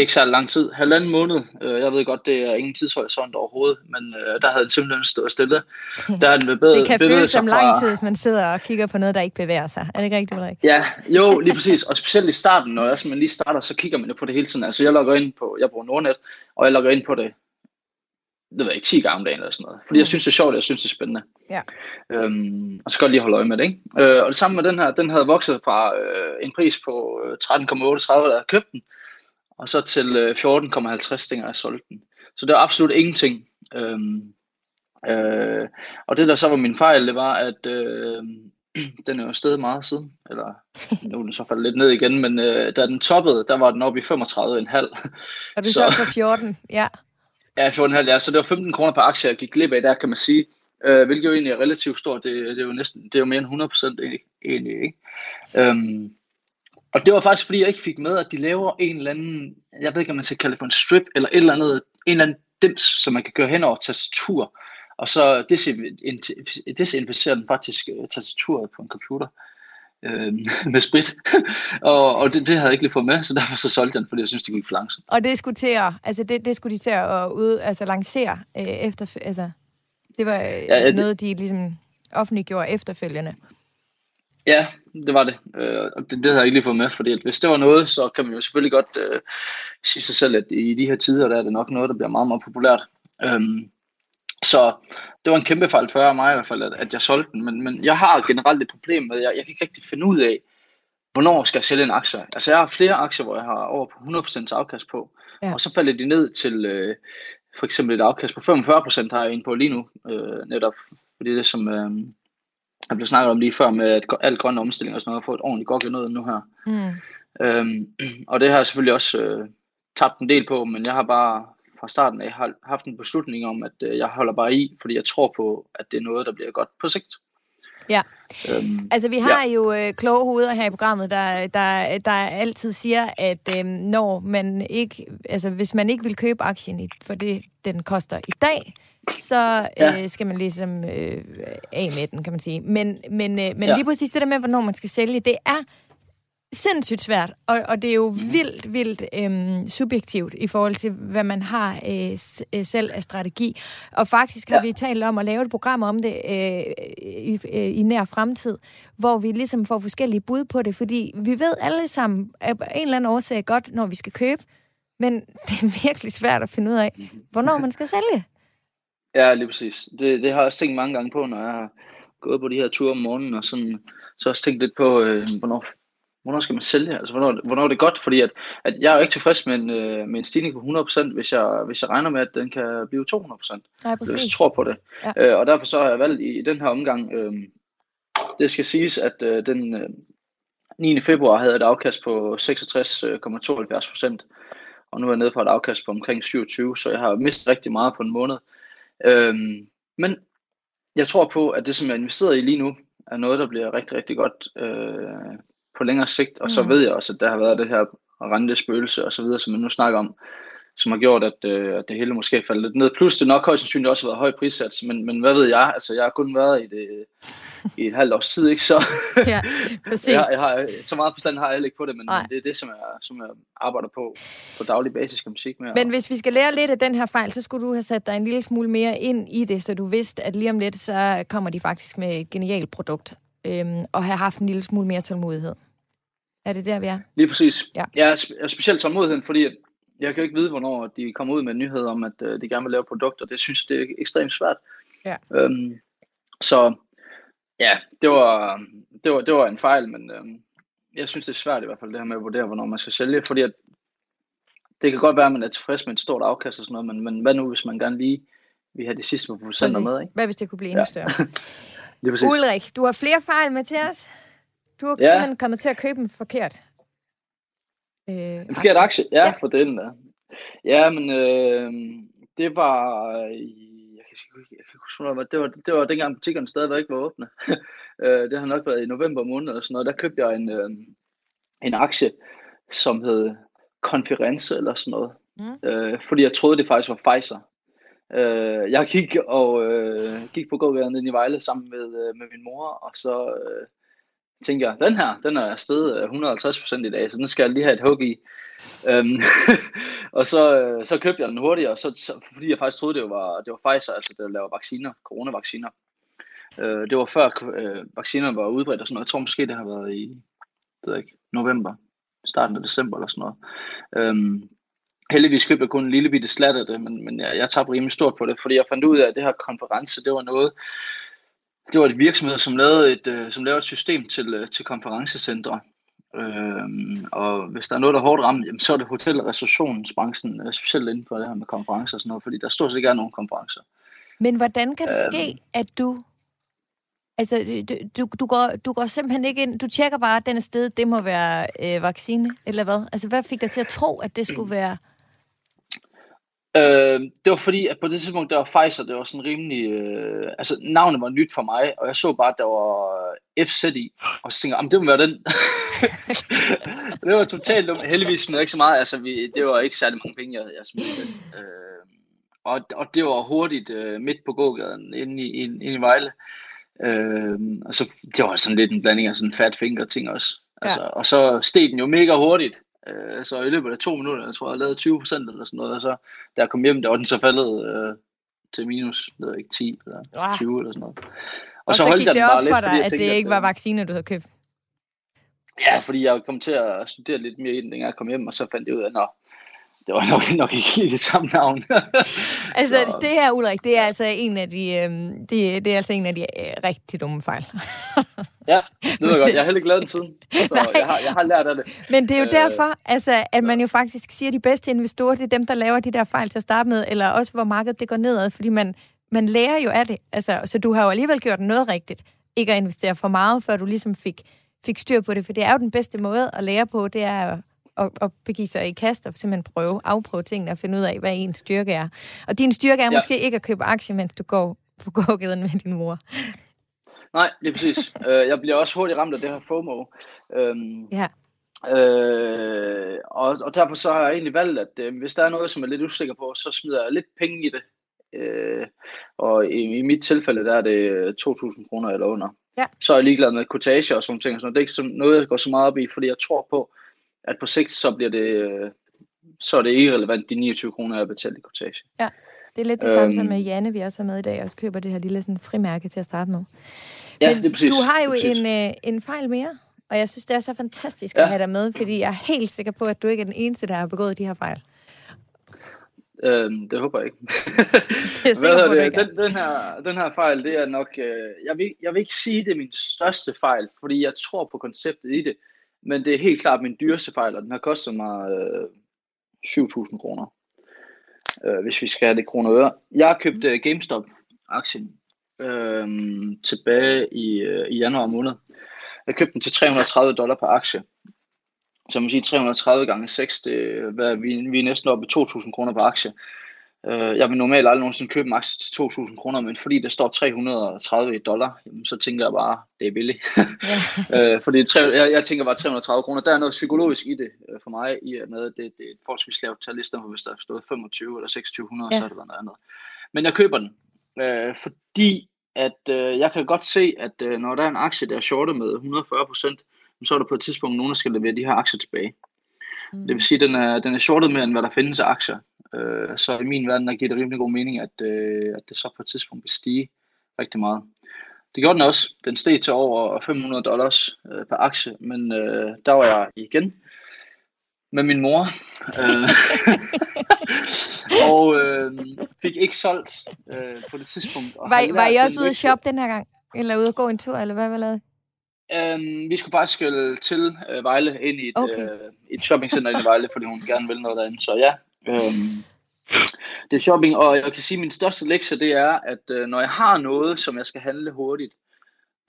ikke så lang tid, halvanden måned. Øh, jeg ved godt, det er ingen tidshorisont overhovedet, men øh, der havde den simpelthen stået stille. Der havde den bevæget, det kan føles som fra... lang tid, hvis man sidder og kigger på noget, der ikke bevæger sig. Er det ikke rigtigt, Ulrik? Ja, jo, lige præcis. Og specielt i starten, når jeg, man lige starter, så kigger man jo på det hele tiden. Altså, jeg logger ind på, jeg bruger Nordnet, og jeg logger ind på det det ved jeg ikke, 10 gange om dagen eller sådan noget. Fordi mm. jeg synes, det er sjovt, og jeg synes, det er spændende. Ja. Øhm, og så jeg lige holde øje med det, ikke? Øh, og det samme med den her, den havde vokset fra øh, en pris på 13,38, da jeg købte den, og så til øh, 14,50 dengang jeg solgte den. Så det var absolut ingenting. Øhm, øh, og det der så var min fejl, det var, at øh, den er jo stedet meget siden, eller nu er den så faldet lidt ned igen, men øh, da den toppede, der var den oppe i 35,5. Og du så på 14, ja. Ja, 14,5, ja, så det var 15 kroner per aktie, jeg gik glip af der, kan man sige. Øh, hvilket jo egentlig er relativt stort, det, det er jo næsten, det er jo mere end 100 procent egentlig, ikke? Øhm, og det var faktisk, fordi jeg ikke fik med, at de laver en eller anden, jeg ved ikke, om man skal kalde det for en strip, eller et eller andet, en eller anden dims, som man kan køre hen over tastatur, og så desinficerer den faktisk øh, tastaturet på en computer øh, med sprit. og og det, det havde jeg ikke lige fået med, så derfor så solgte jeg den, fordi jeg synes, det gik for langsomt. Og det skulle til at, altså det, det skulle de til at ud, altså lancere øh, efter, altså det var ja, ja, noget, de ligesom offentliggjorde efterfølgende. Ja, det var det. Øh, og det, det havde jeg ikke lige fået med, fordi at hvis det var noget, så kan man jo selvfølgelig godt øh, sige sig selv, at i de her tider, der er det nok noget, der bliver meget, meget populært. Øhm, så det var en kæmpe fejl for mig i hvert fald, at, at jeg solgte den. Men, men jeg har generelt et problem med, at jeg, jeg kan ikke rigtig finde ud af, hvornår skal jeg sælge en aktie. Altså jeg har flere aktier, hvor jeg har over på 100% afkast på, ja. og så falder de ned til øh, for eksempel et afkast på 45% har jeg en på lige nu, øh, netop fordi det som... Øh, der blev snakket om lige før med at alt grøn omstilling og sådan noget, at få et ordentligt godt noget nu her. Mm. Øhm, og det har jeg selvfølgelig også øh, tabt en del på, men jeg har bare fra starten af haft en beslutning om, at øh, jeg holder bare i, fordi jeg tror på, at det er noget, der bliver godt på sigt. Ja, øhm, altså vi har ja. jo øh, kloge hoveder her i programmet, der, der, der altid siger, at øh, når man ikke, altså hvis man ikke vil købe aktien for det, den koster i dag, så ja. øh, skal man ligesom øh, af med den, kan man sige. Men, men, øh, men ja. lige præcis det der med, hvornår man skal sælge, det er sindssygt svært, og, og det er jo vildt, vildt øhm, subjektivt i forhold til, hvad man har øh, øh selv af strategi. Og faktisk har ja. vi talt om at lave et program om det øh, i, øh, i nær fremtid, hvor vi ligesom får forskellige bud på det, fordi vi ved alle sammen, at en eller anden årsag godt, når vi skal købe, men det er virkelig svært at finde ud af, hvornår man skal sælge. Ja, lige præcis. Det, det har jeg også tænkt mange gange på, når jeg har gået på de her ture om morgenen, og sådan, så også tænkt lidt på, øh, hvornår, hvornår skal man sælge? Altså, hvornår, hvornår er det godt? Fordi at, at jeg er jo ikke tilfreds med en, øh, med en stigning på 100%, hvis jeg, hvis jeg regner med, at den kan blive 200%. Ja, præcis. Hvis jeg tror på det. Ja. Øh, og derfor så har jeg valgt i, i den her omgang, øh, det skal siges, at øh, den øh, 9. februar havde et afkast på 66,72%. og nu er jeg nede på et afkast på omkring 27, så jeg har mistet rigtig meget på en måned. Øhm, men jeg tror på, at det, som jeg er investeret i lige nu, er noget, der bliver rigtig, rigtig godt øh, på længere sigt. Og så Mm. ved jeg også, at der har været det her rentespøgelse og så videre, som man nu snakker om, som har gjort, at, øh, at det hele måske er faldet lidt ned. Plus det nok højst sandsynligt også har været høj prissats, men, men hvad ved jeg? Altså, jeg har kun været i det i et halvt års tid, ikke? Så Ja, præcis. jeg, jeg har, så meget forstand har jeg heller ikke på det, men, men det er det, som jeg, som jeg arbejder på på daglig basis, kan man sige. Med, Men hvis vi skal lære lidt af den her fejl, så skulle du have sat dig en lille smule mere ind i det, så du vidste, at lige om lidt, så kommer de faktisk med et genialt produkt, øhm, og have haft en lille smule mere tålmodighed. Er det der, vi er? Lige præcis. Ja. Jeg er, sp- jeg er specielt tålmodigheden, fordi at jeg kan jo ikke vide, hvornår de kommer ud med en nyhed om, at øh, de gerne vil lave produkter. Det synes jeg, det er ekstremt svært. Ja. Øhm, så ja, det var, det, var, det var en fejl, men øhm, jeg synes, det er svært i hvert fald, det her med at vurdere, hvornår man skal sælge, fordi at det kan godt være, at man er tilfreds med et stort afkast og sådan noget, men, men hvad nu, hvis man gerne lige vil have de sidste par procenter med, ikke? Hvad hvis det kunne blive endnu Ja. større? Ulrik, du har flere fejl med til os. Du har Ja. simpelthen kommet til at købe en forkert. Øh, En forkert aktie? Ja, Ja. for den der. Ja, men øh, det var... i- Jeg kan, ikke- huske, det var. Det var, det var dengang butikkerne stadigvæk ikke var åbne. Øh, det har nok været i november måned eller sådan noget. Der købte jeg en, øh, en aktie, som hed Konference eller sådan noget. Mm. Øh, fordi jeg troede, det faktisk var Pfizer. Øh, jeg gik og øh, gik på gågaden i Vejle sammen med, øh, med min mor, og så øh, tænker, den her, den er steget øh, 150% i dag, så den skal jeg lige have et hug i. Øhm, og så, øh, så købte jeg den hurtigere, så, så, fordi jeg faktisk troede, det var, det var Pfizer, altså der laver vacciner, coronavacciner. Øh, det var før øh, vaccinerne var udbredt og sådan noget. Jeg tror måske, det har været i det ved jeg ikke, november, starten af december eller sådan noget. Øhm, heldigvis købte jeg kun en lille bitte slat af det, men, men jeg, jeg tabte rimelig stort på det, fordi jeg fandt ud af, at det her konference, det var noget, det var et virksomhed, som lavede et, øh, som lavede et system til, øh, til konferencecentre. Øhm, og hvis der er noget, der er hårdt ramt, jamen, så er det hotel- og restaurationsbranchen, øh, specielt inden for det her med konferencer og sådan noget, fordi der stort set ikke er nogen konferencer. Men hvordan kan det Øhm. ske, at du... Altså, du, du, du, går, du går simpelthen ikke ind... Du tjekker bare, at den sted, det må være øh, vaccine, eller hvad? Altså, hvad fik dig til at tro, at det skulle være... Øh, det var fordi, at på det tidspunkt, der var Pfizer, det var sådan rimelig, øh, altså navnet var nyt for mig, og jeg så bare, at der var FZ i, og så tænkte jeg, "Jamen, det må være den. det var totalt dumt. Heldigvis smed ikke så meget, altså vi, det var ikke særlig mange penge, jeg, jeg smed. Øh, og, og det var hurtigt øh, midt på gågaden, inde i, inde, inde i Vejle. Øh, og så, det var sådan lidt en blanding af sådan fat finger ting også. Altså, Og så steg den jo mega hurtigt. Øh, så i løbet af to minutter, jeg tror, jeg lavede 20 procent eller sådan noget, og så da jeg kom hjem, der var den så faldet øh, til minus, jeg ved ikke, 10 eller Ah. 20 eller sådan noget. Og, Og så, så holdt gik jeg det op bare lidt, for dig, fordi at tænkte, det ikke var øh, vacciner, du havde købt. Ja, fordi jeg kom til at studere lidt mere i den, dengang jeg kom hjem, og så fandt jeg ud af, at det var nok, nok ikke lige det samme navn. Altså, Så- det her, Ulrik, det er altså en af de, øhm, det, det er altså en af de øh, rigtig dumme fejl. ja, det ved jeg godt. Jeg har heller ikke lavet den siden, så Nej. jeg har, jeg har lært af det. Men det er jo Øh, derfor, altså, at man jo faktisk siger, at de bedste investorer, det er dem, der laver de der fejl til at starte med, eller også hvor markedet det går nedad, fordi man, man lærer jo af det. Altså, så du har jo alligevel gjort noget rigtigt. Ikke at investere for meget, før du ligesom fik, fik styr på det, for det er jo den bedste måde at lære på, det er at, at, begive sig i kast og simpelthen prøve, afprøve tingene og finde ud af, hvad ens styrke er. Og din styrke er ja. Måske ikke at købe aktier, mens du går på gågaden med din mor. Nej, lige præcis. Øh, jeg bliver også hurtigt ramt af det her FOMO. Øhm, Ja. øh, og, og derfor så har jeg egentlig valgt, at øh, hvis der er noget, som jeg er lidt usikker på, så smider jeg lidt penge i det. Øh, og i, i mit tilfælde, der er det øh, 2.000 kroner eller under. Ja. Så er jeg ligeglad med kortage og sådan ting. Sådan. Det er ikke sådan noget, jeg går så meget op i, fordi jeg tror på, at på sigt, så bliver det, øh, så er det irrelevant, de 29 kroner, jeg har betalt i kortage. Det er lidt det samme som Øhm. med Janne, vi også har med i dag, og køber det her lille sådan, frimærke til at starte med. Ja, Men det er præcis. du har jo en, øh, en fejl mere, og jeg synes, det er så fantastisk at Ja. have dig med, fordi jeg er helt sikker på, at du ikke er den eneste, der har begået de her fejl. Øhm, det håber jeg ikke. Jeg er Hvad på, at det? ikke. Den, den, her, den her fejl, det er nok... Øh, jeg, vil, jeg vil ikke sige, det er min største fejl, fordi jeg tror på konceptet i det. Men det er helt klart min dyreste fejl, og den har kostet mig øh, 7.000 kroner. Øh, hvis vi skal have det kroner øre. Jeg har købt øh, GameStop-aktien øh, tilbage i, øh, i januar måned. Jeg købte den til 330 dollar per aktie. så man siger 330 gange 6, det, hvad, vi, vi er næsten oppe i 2.000 kroner per aktie. Øh, jeg vil normalt aldrig nogensinde købe aktie til 2.000 kroner, men fordi der står 330 dollar, jamen, så tænker jeg bare, det er billigt. Øh, fordi tre, jeg, jeg tænker bare 330 kroner. Der er noget psykologisk i det øh, for mig, i og med, at det, det er et forholdsvis lavt tal, i stedet for hvis der er stået 25 eller 2600, ja. så er det noget andet. Men jeg køber den, øh, fordi at øh, jeg kan godt se, at øh, når der er en aktie, der er shortet med 140 procent, så er der på et tidspunkt nogen, der skal levere de her aktier tilbage. Mm. Det vil sige, at den er, den er shortet mere, end hvad der findes af aktier. Øh, så i min verden, der giver det rimelig god mening, at, øh, at det så på et tidspunkt vil stige rigtig meget. Det gjorde den også. Den steg til over 500 dollars øh, per aktie, men øh, der var jeg igen med min mor. øh, og øh, fik ikke solgt øh, på det tidspunkt. Og var, var I også ude at shoppe den her gang? Eller ude at gå en tur, eller hvad var lavet? Øhm, vi skulle bare skille til øh, Vejle ind i et, okay. øh, et shoppingcenter i Vejle, fordi hun gerne vil noget derinde. Så ja, øhm, det er shopping, og jeg kan sige, at min største lektie, det er, at øh, når jeg har noget, som jeg skal handle hurtigt,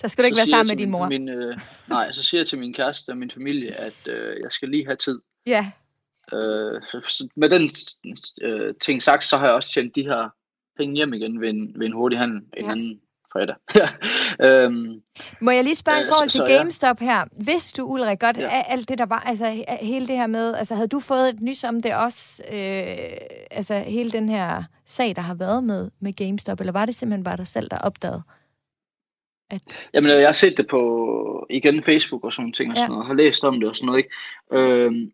så skal du ikke være sammen med din mor. Min, øh, nej, så siger jeg til min kæreste og min familie, at øh, jeg skal lige have tid. Ja. Øh, så, så med den øh, ting sagt, så har jeg også tjent de her penge hjem igen ved en, ved en hurtig handel ja. en anden fredag. øhm, Må jeg lige spørge i øh, forhold til GameStop her. Vidste du, Ulrik, godt ja. alt det, der var, altså hele det her med, altså havde du fået et nys om det også, øh, altså hele den her sag, der har været med, med GameStop, eller var det simpelthen bare dig selv, der opdagede? At... Jamen, jeg har set det på, igen, Facebook og sådan ting, og, sådan noget, og har læst om det og sådan noget, ikke? Øhm,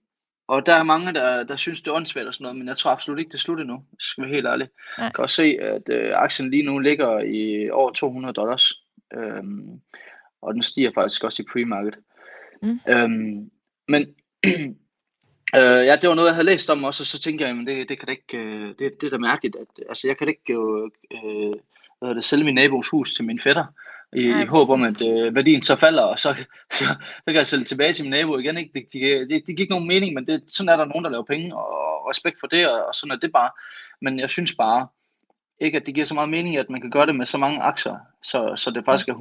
og der er mange, der, der synes, det er åndssvagt og sådan noget, men jeg tror absolut ikke, det er slut endnu, hvis skal være helt ærlig. Jeg kan også se, at øh, aktien lige nu ligger i over 200 dollars, øhm, og den stiger faktisk også i pre-market. Mm. Øhm, men øh, ja, det var noget, jeg havde læst om også, og så tænker jeg, men det, det kan da ikke, øh, det, det er da mærkeligt, at altså, jeg kan da ikke øh, hvad det, sælge min nabos hus til min fætter i, ja, i håb om, at øh, værdien så falder, og så, så, så kan jeg sælge tilbage til min nabo igen. Ikke? Det, det, det, det giver ikke nogen mening, men det, sådan er der nogen, der laver penge, og respekt for det, og, og sådan er det bare. Men jeg synes bare, ikke at det giver så meget mening, at man kan gøre det med så mange aktier, så, så det faktisk er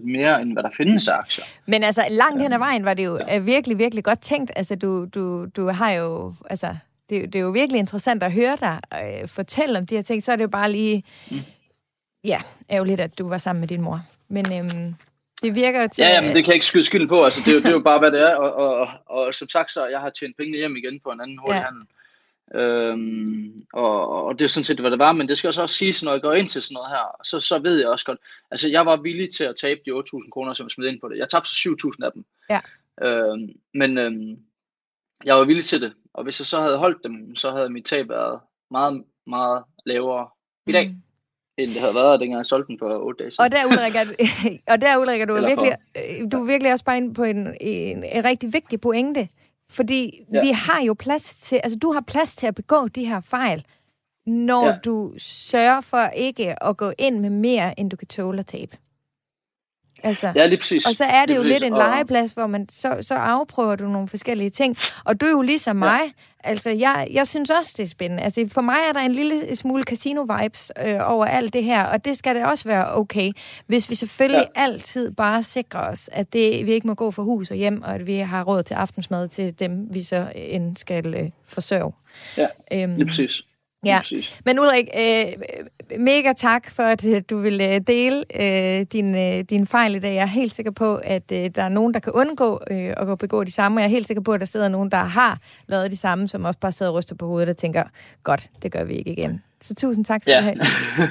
140% mere, end hvad der findes af aktier. Men altså, langt hen ad vejen var det jo ja. virkelig, virkelig godt tænkt. Altså, du, du, du har jo, altså, det, det er jo virkelig interessant at høre dig øh, fortælle om de her ting, så er det jo bare lige, mm. ja, ærgerligt, at du var sammen med din mor. Men øhm, det virker jo til... Ja, men det kan jeg ikke skyde skylden på. Altså, det, er jo, det er jo bare, hvad det er. Og, og, og, og som sagt, så jeg har tjent penge hjem igen på en anden hurtig ja. Øhm, og, og det er sådan set, hvad det var, men det skal også, også sige, når jeg går ind til sådan noget her, så, så ved jeg også godt, altså jeg var villig til at tabe de 8.000 kroner, som jeg smed ind på det. Jeg tabte så 7.000 af dem. Ja. Øhm, men øhm, jeg var villig til det, og hvis jeg så havde holdt dem, så havde mit tab været meget, meget lavere i dag. Mm end det havde været, dengang jeg solgte den for 8 dage siden. Og der, Ulrik, er, og der, Ulrik, du, er virkelig, øh, du er virkelig også bare inde på en, en, en rigtig vigtig pointe. Fordi ja. vi har jo plads til, altså du har plads til at begå de her fejl, når ja. du sørger for ikke at gå ind med mere, end du kan tåle at tabe. Altså, ja, lige præcis. Og så er det lige jo præcis. lidt en legeplads, hvor man så, så afprøver du nogle forskellige ting. Og du er jo ligesom ja. mig. Altså, jeg, jeg synes også, det er spændende. Altså, for mig er der en lille smule casino-vibes øh, over alt det her, og det skal det også være okay, hvis vi selvfølgelig ja. altid bare sikrer os, at det, vi ikke må gå for hus og hjem, og at vi har råd til aftensmad til dem, vi så end skal øh, forsørge. Ja, øhm, lige præcis. Ja, men Ulrik, øh, mega tak for, at øh, du vil øh, dele øh, din, øh, din fejl i dag. Jeg er helt sikker på, at øh, der er nogen, der kan undgå øh, at begå de samme, og jeg er helt sikker på, at der sidder nogen, der har lavet de samme, som også bare sidder og ryster på hovedet og tænker, godt, det gør vi ikke igen. Så tusind tak skal ja. du have.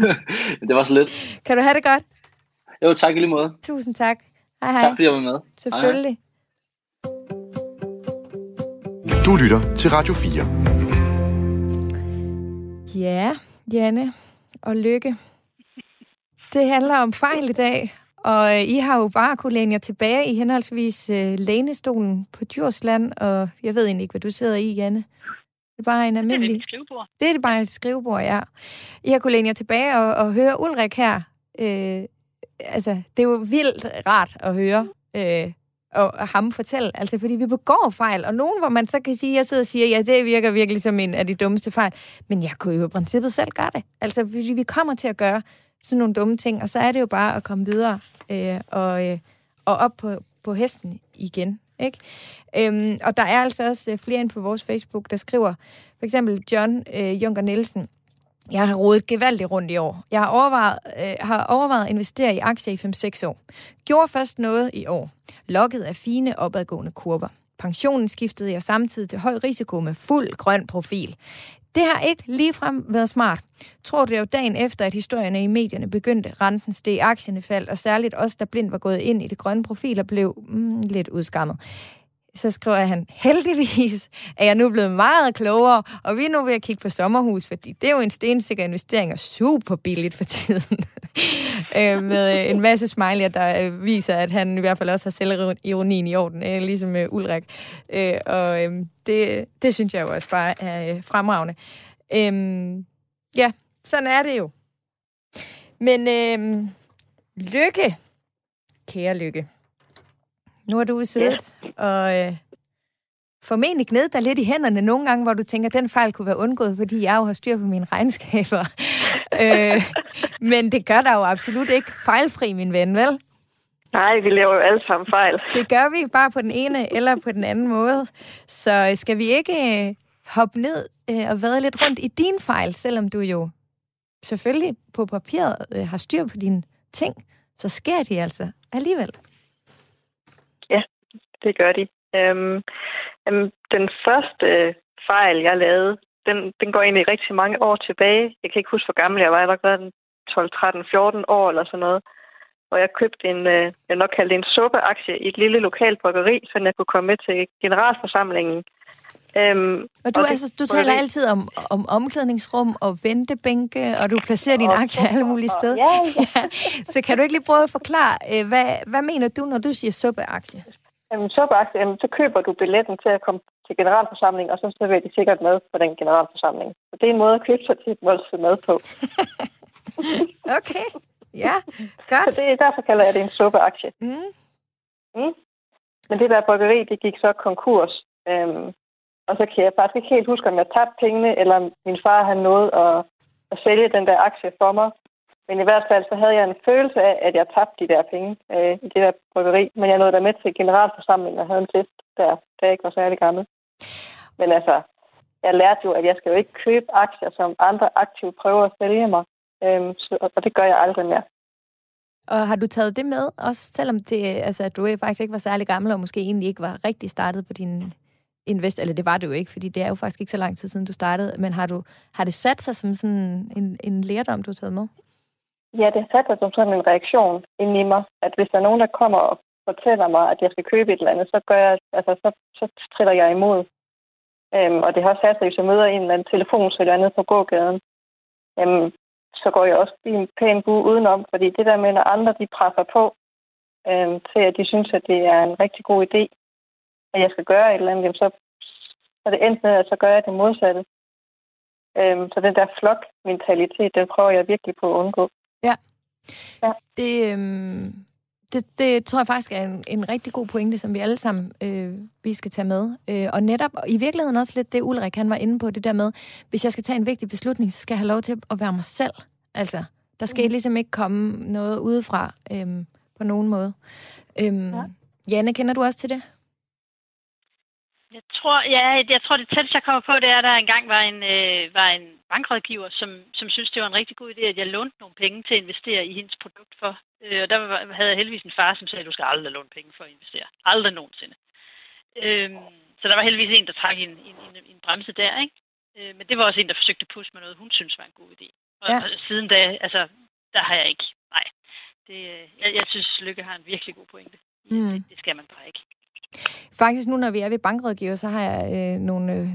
det var så lidt. Kan du have det godt? Jo, tak i lige måde. Tusind tak. Hej, hej. Tak fordi jeg var med. Selvfølgelig. Hej, hej. Du lytter til Radio 4. Ja, Janne og Lykke. Det handler om fejl i dag, og I har jo bare kunne læne jer tilbage i henholdsvis uh, lænestolen på Djursland, og jeg ved egentlig ikke, hvad du sidder i, Janne. Det er bare en almindelig... Det er et skrivebord. Det er bare et skrivebord, ja. I har kunne læne jer tilbage og, og høre Ulrik her. Uh, altså, det er jo vildt rart at høre uh, og ham fortælle. Altså, fordi vi begår fejl, og nogen, hvor man så kan sige, jeg sidder og siger, ja, det virker virkelig som en af de dummeste fejl. Men jeg kunne jo i princippet selv gøre det. Altså, fordi vi kommer til at gøre sådan nogle dumme ting, og så er det jo bare at komme videre øh, og, øh, og op på, på hesten igen. Ikke? Øhm, og der er altså også øh, flere ind på vores Facebook, der skriver, for eksempel John øh, Junker Nielsen, jeg har rodet gevaldigt rundt i år. Jeg har overvejet, øh, har overvejet at investere i aktier i 5-6 år. Gjorde først noget i år. Lokket af fine opadgående kurver. Pensionen skiftede jeg samtidig til høj risiko med fuld grøn profil. Det har ikke ligefrem været smart. Tror det jo dagen efter, at historierne i medierne begyndte, renten steg, aktierne faldt, og særligt os, der blindt var gået ind i det grønne profil og blev mm, lidt udskammet så skriver han, heldigvis er jeg nu blevet meget klogere, og vi er nu ved at kigge på sommerhus, fordi det er jo en stensikker investering og super billigt for tiden. øh, med øh, en masse smiley, der øh, viser, at han i hvert fald også har selvironien i orden, øh, ligesom øh, Ulrik. Øh, og øh, det, det synes jeg jo også bare er øh, fremragende. Øh, ja, sådan er det jo. Men øh, lykke, kære lykke. Nu har du siddet ja. og øh, formentlig gned dig lidt i hænderne nogle gange, hvor du tænker, at den fejl kunne være undgået, fordi jeg jo har styr på mine regnskaber. øh, men det gør der jo absolut ikke fejlfri, min ven, vel? Nej, vi laver jo alle sammen fejl. Det gør vi bare på den ene eller på den anden måde. Så skal vi ikke øh, hoppe ned øh, og vade lidt rundt i din fejl, selvom du jo selvfølgelig på papiret øh, har styr på dine ting, så sker de altså alligevel det gør de. Øhm, øhm, den første fejl, jeg lavede, den, den går egentlig rigtig mange år tilbage. Jeg kan ikke huske, hvor gammel jeg var. Jeg var været 12, 13, 14 år eller sådan noget. Og jeg købte en, øh, jeg nok kaldte en suppeaktie i et lille lokalt bryggeri, så jeg kunne komme med til generalforsamlingen. Øhm, og du, og altså, du taler altid om, om omklædningsrum og ventebænke, og du placerer din aktie alle mulige steder. Ja, ja. ja. Så kan du ikke lige prøve at forklare, øh, hvad, hvad mener du, når du siger suppeaktie? Jamen, suppeaktie, jamen, så køber du billetten til at komme til generalforsamling, og så serverer de sikkert mad på den generalforsamling. Så det er en måde at købe sig til et måltid mad på. okay, ja, godt. Så det, derfor kalder jeg det en suppeaktie. Mm. Mm. Men det der bryggeri, det gik så konkurs. Øhm, og så kan jeg faktisk ikke helt huske, om jeg tabte pengene, eller min far havde noget at, at sælge den der aktie for mig. Men i hvert fald så havde jeg en følelse af, at jeg tabte de der penge øh, i det der bryggeri. Men jeg nåede der med til generalforsamlingen og havde en fest der, da jeg ikke var særlig gammel. Men altså, jeg lærte jo, at jeg skal jo ikke købe aktier, som andre aktive prøver at sælge mig. Øhm, så, og det gør jeg aldrig mere. Og har du taget det med, også selvom det, altså, at du faktisk ikke var særlig gammel, og måske egentlig ikke var rigtig startet på din invest, eller det var det jo ikke, fordi det er jo faktisk ikke så lang tid siden, du startede, men har, du, har det sat sig som sådan en, en lærdom, du har taget med? Ja, det sætter som sådan en reaktion ind i mig, at hvis der er nogen, der kommer og fortæller mig, at jeg skal købe et eller andet, så, gør jeg, altså, så, så triller jeg imod. Øhm, og det har også sat sig, hvis jeg møder en eller anden telefon, så eller andet på gågaden, øhm, så går jeg også i en pæn bue udenom, fordi det der med, når andre de presser på øhm, til, at de synes, at det er en rigtig god idé, at jeg skal gøre et eller andet, så, så det endt med, at så gør jeg det modsatte. Øhm, så den der flokmentalitet, den prøver jeg virkelig på at undgå. Ja. ja. Det, øhm, det, det tror jeg faktisk er en, en rigtig god pointe, som vi alle sammen øh, vi skal tage med. Øh, og netop, og i virkeligheden også lidt det, Ulrik han var inde på, det der med, hvis jeg skal tage en vigtig beslutning, så skal jeg have lov til at være mig selv. Altså, der skal mm. ligesom ikke komme noget udefra øh, på nogen måde. Øh, ja. Janne, kender du også til det? Jeg tror, ja, jeg tror, det tætteste, jeg kommer på, det er, at der engang var en, øh, var en bankrådgiver, som, som synes, det var en rigtig god idé, at jeg lånte nogle penge til at investere i hendes produkt for. Øh, og der var, havde jeg heldigvis en far, som sagde, at du skal aldrig låne penge for at investere. Aldrig nogensinde. Øh, så der var heldigvis en, der trak en, en, en, en bremse der, ikke? Øh, men det var også en, der forsøgte at pusse med noget, hun synes var en god idé. Og, ja. og siden da, altså, der har jeg ikke. Nej. Det, øh, jeg, jeg synes, Lykke har en virkelig god pointe. Mm. Det, det skal man bare ikke. Faktisk nu, når vi er ved bankrådgiver, så har jeg øh, nogle øh,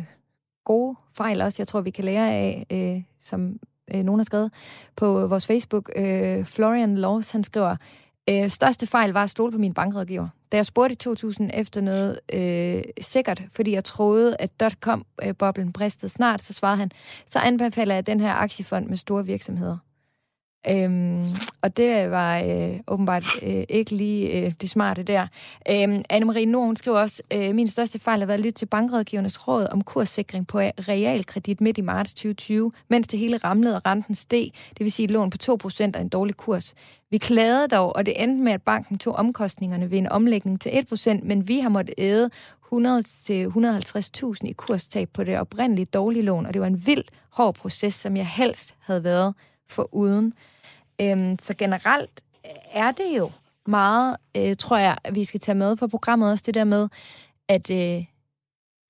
gode fejl også, jeg tror, vi kan lære af, øh, som øh, nogen har skrevet på vores Facebook. Øh, Florian Laws, han skriver, øh, største fejl var at stole på min bankrådgiver. Da jeg spurgte i 2000 efter noget øh, sikkert, fordi jeg troede, at dotcom-boblen bristede snart, så svarede han, så anbefaler jeg den her aktiefond med store virksomheder. Øhm, og det var øh, åbenbart øh, ikke lige øh, det smarte der. Øhm, Anne-Marie Nord, hun skriver også, øh, min største fejl har været at lytte til bankrådgivernes råd om kurssikring på realkredit midt i marts 2020, mens det hele ramlede og renten steg, det vil sige et lån på 2% og en dårlig kurs. Vi klagede dog, og det endte med, at banken tog omkostningerne ved en omlægning til 1%, men vi har måttet æde 100-150.000 i kurstab på det oprindelige dårlige lån, og det var en vild hård proces, som jeg helst havde været for uden. Øhm, så generelt er det jo meget, øh, tror jeg, at vi skal tage med for programmet også det der med, at øh,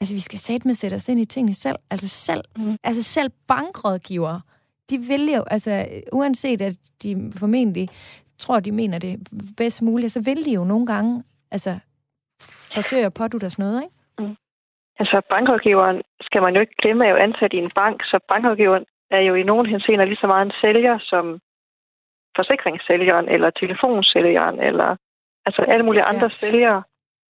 altså, vi skal satme sætte os ind i tingene selv. Altså selv, mm. altså selv bankrådgivere, de vil jo, altså uanset at de formentlig tror, de mener det bedst muligt, så vil de jo nogle gange altså, forsøge at pådutte os noget, ikke? Mm. Altså bankrådgiveren skal man jo ikke glemme, er jo ansat i en bank, så bankrådgiveren er jo i nogen henseender lige så meget en sælger som forsikringssælgeren, eller telefonsælgeren, eller altså alle mulige andre ja. sælgere.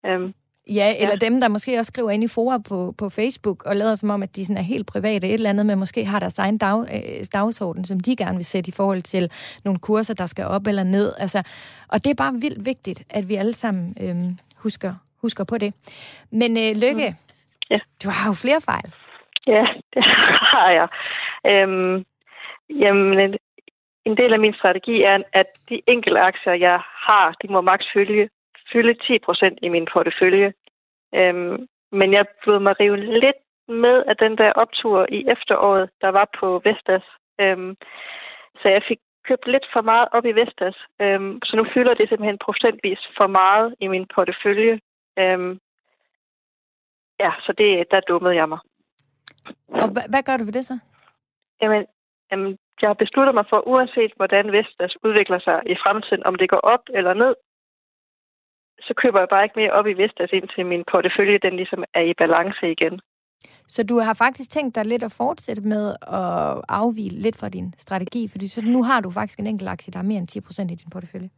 Øhm, Ja, eller ja. dem, der måske også skriver ind i fora på, på Facebook og lader som om, at de sådan er helt private. Et eller andet med måske har deres egen dag, øh, dagsorden, som de gerne vil sætte i forhold til nogle kurser, der skal op eller ned. Altså, og det er bare vildt vigtigt, at vi alle sammen øh, husker, husker på det. Men øh, Lykke, mm. ja. du har jo flere fejl. Ja, det har jeg. Øhm, jamen, en del af min strategi er, at de enkelte aktier, jeg har, de må maks følge, fylde 10 procent i min portefølje. Øhm, men jeg blev mig rive lidt med af den der optur i efteråret, der var på Vestas. Øhm, så jeg fik købt lidt for meget op i Vestas. Øhm, så nu fylder det simpelthen procentvis for meget i min portefølje. Øhm, ja, så det, der dummede jeg mig. Og h- hvad gør du ved det så? Jamen, jamen, jeg har besluttet mig for, uanset hvordan Vestas udvikler sig i fremtiden, om det går op eller ned, så køber jeg bare ikke mere op i Vestas, indtil min portefølje den ligesom er i balance igen. Så du har faktisk tænkt dig lidt at fortsætte med at afvige lidt fra din strategi, fordi så nu har du faktisk en enkelt aktie, der er mere end 10 procent i din portefølje.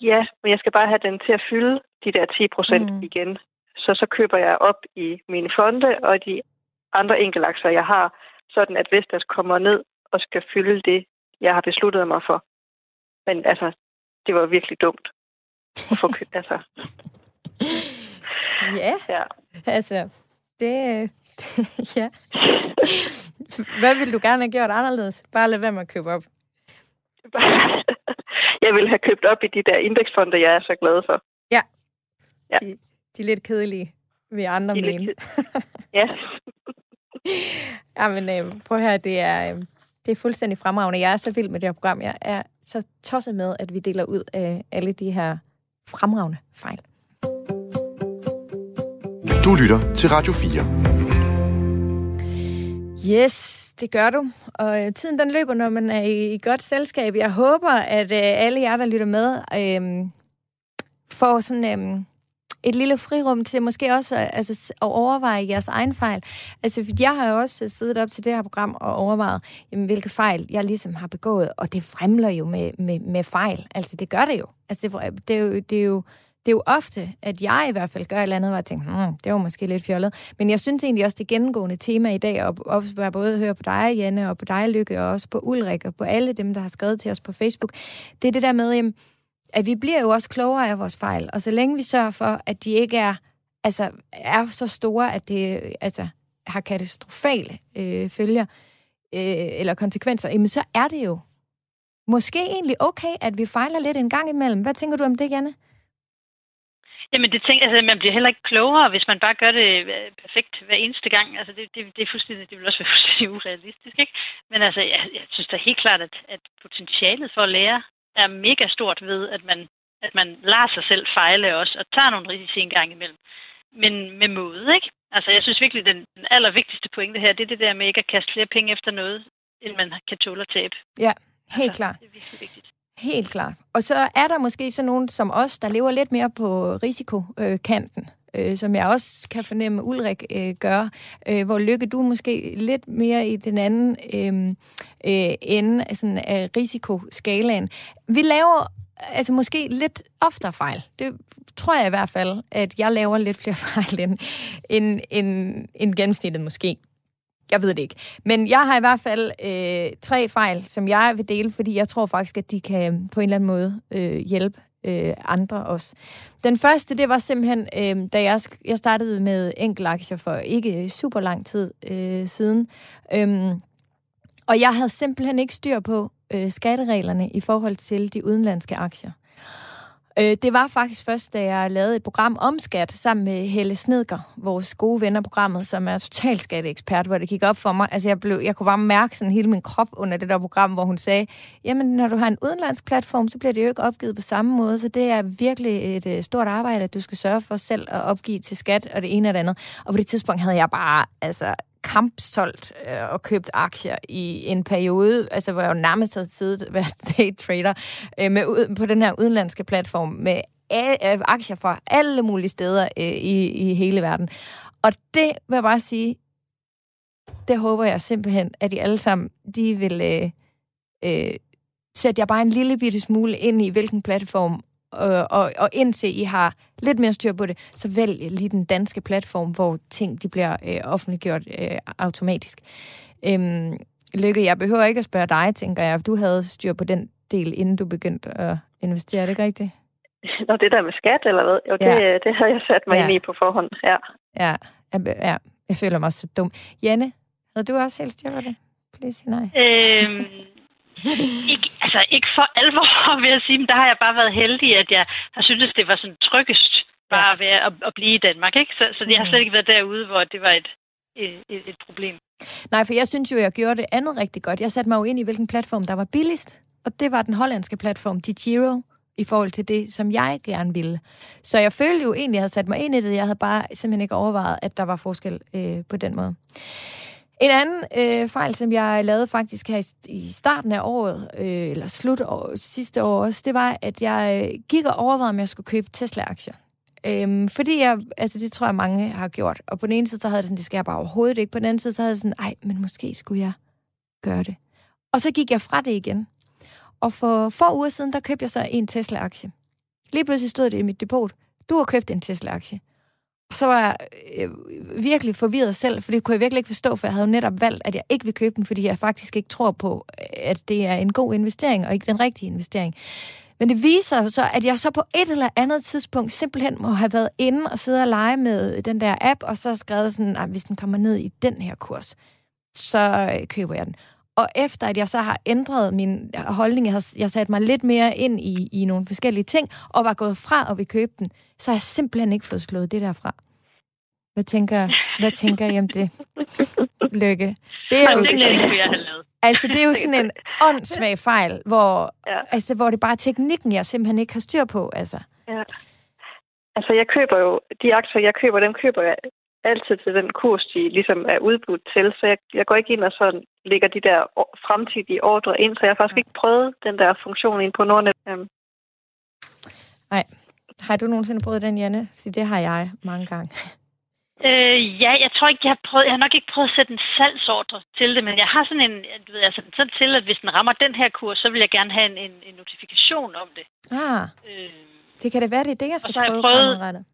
Ja, men jeg skal bare have den til at fylde de der 10 procent mm. igen. Så så køber jeg op i mine fonde og de andre enkeltaktier, jeg har, sådan at Vestas kommer ned og skal fylde det, jeg har besluttet mig for. Men altså, det var virkelig dumt at få købt. altså. ja. ja, altså, det, ja. Hvad vil du gerne have gjort anderledes? Bare lad være med at købe op. jeg vil have købt op i de der indeksfonde, jeg er så glad for. Ja. ja. De, de er lidt kedelige, vi andre mene. ja. Jamen, øh, prøv her, det er, øh, det er fuldstændig fremragende. Jeg er så vild med det her program. Jeg er så tosset med, at vi deler ud af alle de her fremragende fejl. Du lytter til Radio 4. Yes, det gør du. Og øh, tiden den løber, når man er i godt selskab. Jeg håber, at øh, alle jer, der lytter med, øh, får sådan... Øh, et lille frirum til måske også altså, at overveje jeres egen fejl. Altså, jeg har jo også øh, siddet op til det her program og overvejet, jamen, hvilke fejl jeg ligesom har begået, og det fremler jo med, med, med fejl. Altså, det gør det jo. Altså, det, det, er jo, det er jo det er jo ofte, at jeg i hvert fald gør et eller andet, hvor jeg tænker, hmm, det var måske lidt fjollet. Men jeg synes egentlig også, det gennemgående tema i dag, og jeg både høre på dig, Janne, og på dig, Lykke, og også på Ulrik, og på alle dem, der har skrevet til os på Facebook, det er det der med, jamen, at vi bliver jo også klogere af vores fejl, og så længe vi sørger for, at de ikke er, altså, er så store, at det altså, har katastrofale øh, følger øh, eller konsekvenser, jamen så er det jo måske egentlig okay, at vi fejler lidt en gang imellem. Hvad tænker du om det, Janne? Jamen, det tænker altså, man bliver heller ikke klogere, hvis man bare gør det øh, perfekt hver eneste gang. Altså, det, det, det er fuldstændig, det vil også være fuldstændig urealistisk, ikke? Men altså, jeg, jeg synes da helt klart, at, at potentialet for at lære er mega stort ved, at man, at man lader sig selv fejle også, og tager nogle risici en gang imellem. Men med måde, ikke? Altså, jeg synes virkelig, den, den allervigtigste pointe her, det er det der med ikke at kaste flere penge efter noget, end man kan tåle at tabe. Ja, helt altså, klart. Det er virkelig vigtigt. Helt klart. Og så er der måske så nogen som os, der lever lidt mere på risikokanten, øh, som jeg også kan fornemme, Ulrik øh, gør, øh, hvor Lykke, du er måske lidt mere i den anden øh, øh, ende af, sådan, af risikoskalaen. Vi laver altså måske lidt oftere fejl. Det tror jeg i hvert fald, at jeg laver lidt flere fejl end, end, end, end gennemsnittet måske. Jeg ved det ikke. Men jeg har i hvert fald øh, tre fejl, som jeg vil dele, fordi jeg tror faktisk, at de kan på en eller anden måde øh, hjælpe øh, andre også. Den første, det var simpelthen, øh, da jeg, jeg startede med enkeltaktier for ikke super lang tid øh, siden. Øh, og jeg havde simpelthen ikke styr på øh, skattereglerne i forhold til de udenlandske aktier. Øh, det var faktisk først, da jeg lavede et program om skat sammen med Helle Snedker, vores gode venner programmet, som er total skatteekspert, hvor det gik op for mig. Altså, jeg, blev, jeg kunne bare mærke sådan hele min krop under det der program, hvor hun sagde, jamen, når du har en udenlandsk platform, så bliver det jo ikke opgivet på samme måde, så det er virkelig et øh, stort arbejde, at du skal sørge for selv at opgive til skat og det ene og det andet. Og på det tidspunkt havde jeg bare, altså, kampsolgt øh, og købt aktier i en periode, altså hvor jeg jo nærmest havde siddet været daytrader øh, med, på den her udenlandske platform med øh, aktier fra alle mulige steder øh, i, i hele verden. Og det vil jeg bare sige, det håber jeg simpelthen, at I alle sammen, de vil øh, øh, sætte jer bare en lille bitte smule ind i, hvilken platform øh, og, og indtil I har lidt mere styr på det, så vælg lige den danske platform, hvor ting de bliver øh, offentliggjort øh, automatisk. Øhm, Lykke, jeg behøver ikke at spørge dig, tænker jeg, du havde styr på den del, inden du begyndte at investere, er det ikke rigtigt? Nå, det der med skat, eller hvad? Jo, det, ja. det havde jeg sat mig ja. ind i på forhånd, ja. Ja, ja, jeg føler mig så dum. Janne, havde du også helt styr på det? Please sig nej. Øhm, ikke, altså ikke for alvor, vil jeg sige, men der har jeg bare været heldig, at jeg har syntes, det var sådan tryggest bare ved at, at blive i Danmark. Ikke? Så, så jeg har mm. slet ikke været derude, hvor det var et, et, et problem. Nej, for jeg synes jo, jeg gjorde det andet rigtig godt. Jeg satte mig jo ind i, hvilken platform, der var billigst. Og det var den hollandske platform, Giro, i forhold til det, som jeg gerne ville. Så jeg følte jo egentlig, at jeg havde sat mig ind i det. Jeg havde bare simpelthen ikke overvejet, at der var forskel øh, på den måde. En anden øh, fejl, som jeg lavede faktisk her i, i starten af året, øh, eller slut år, sidste år også, det var, at jeg øh, gik og overvejede, om jeg skulle købe Tesla-aktier. Øhm, fordi jeg, altså det tror jeg mange har gjort. Og på den ene side, så havde det sådan, det skal jeg bare overhovedet ikke. På den anden side, så havde det sådan, ej, men måske skulle jeg gøre det. Og så gik jeg fra det igen. Og for få uger siden, der købte jeg så en Tesla-aktie. Lige pludselig stod det i mit depot. Du har købt en Tesla-aktie. Så var jeg øh, virkelig forvirret selv, for det kunne jeg virkelig ikke forstå, for jeg havde jo netop valgt, at jeg ikke vil købe den, fordi jeg faktisk ikke tror på, at det er en god investering, og ikke den rigtige investering. Men det viser så, at jeg så på et eller andet tidspunkt simpelthen må have været inde og sidde og lege med den der app, og så skrevet sådan, at hvis den kommer ned i den her kurs, så øh, køber jeg den. Og efter at jeg så har ændret min holdning, jeg har, jeg sat mig lidt mere ind i, i nogle forskellige ting, og var gået fra og vil købe den, så har jeg simpelthen ikke fået slået det der fra. Hvad tænker, hvad tænker I om det? Lykke. Det er jo sådan en, altså, det er jo sådan en åndssvag fejl, hvor, ja. altså, hvor det bare er teknikken, jeg simpelthen ikke har styr på. Altså. Ja. Altså, jeg køber jo, de aktier, jeg køber, dem køber jeg altid til den kurs, de ligesom er udbudt til. Så jeg, jeg går ikke ind og så lægger de der fremtidige ordre ind, så jeg har faktisk ikke prøvet den der funktion ind på Nordnet. Øhm. Nej. Har du nogensinde prøvet den, Janne? Så det har jeg mange gange. Øh, ja, jeg tror ikke, jeg har prøvet, jeg har nok ikke prøvet at sætte en salgsordre til det, men jeg har sådan en, du ved, altså sådan til, at hvis den rammer den her kurs, så vil jeg gerne have en, en, en notifikation om det. Ah, øh, det kan det være, det er det, jeg skal prøve prøvet,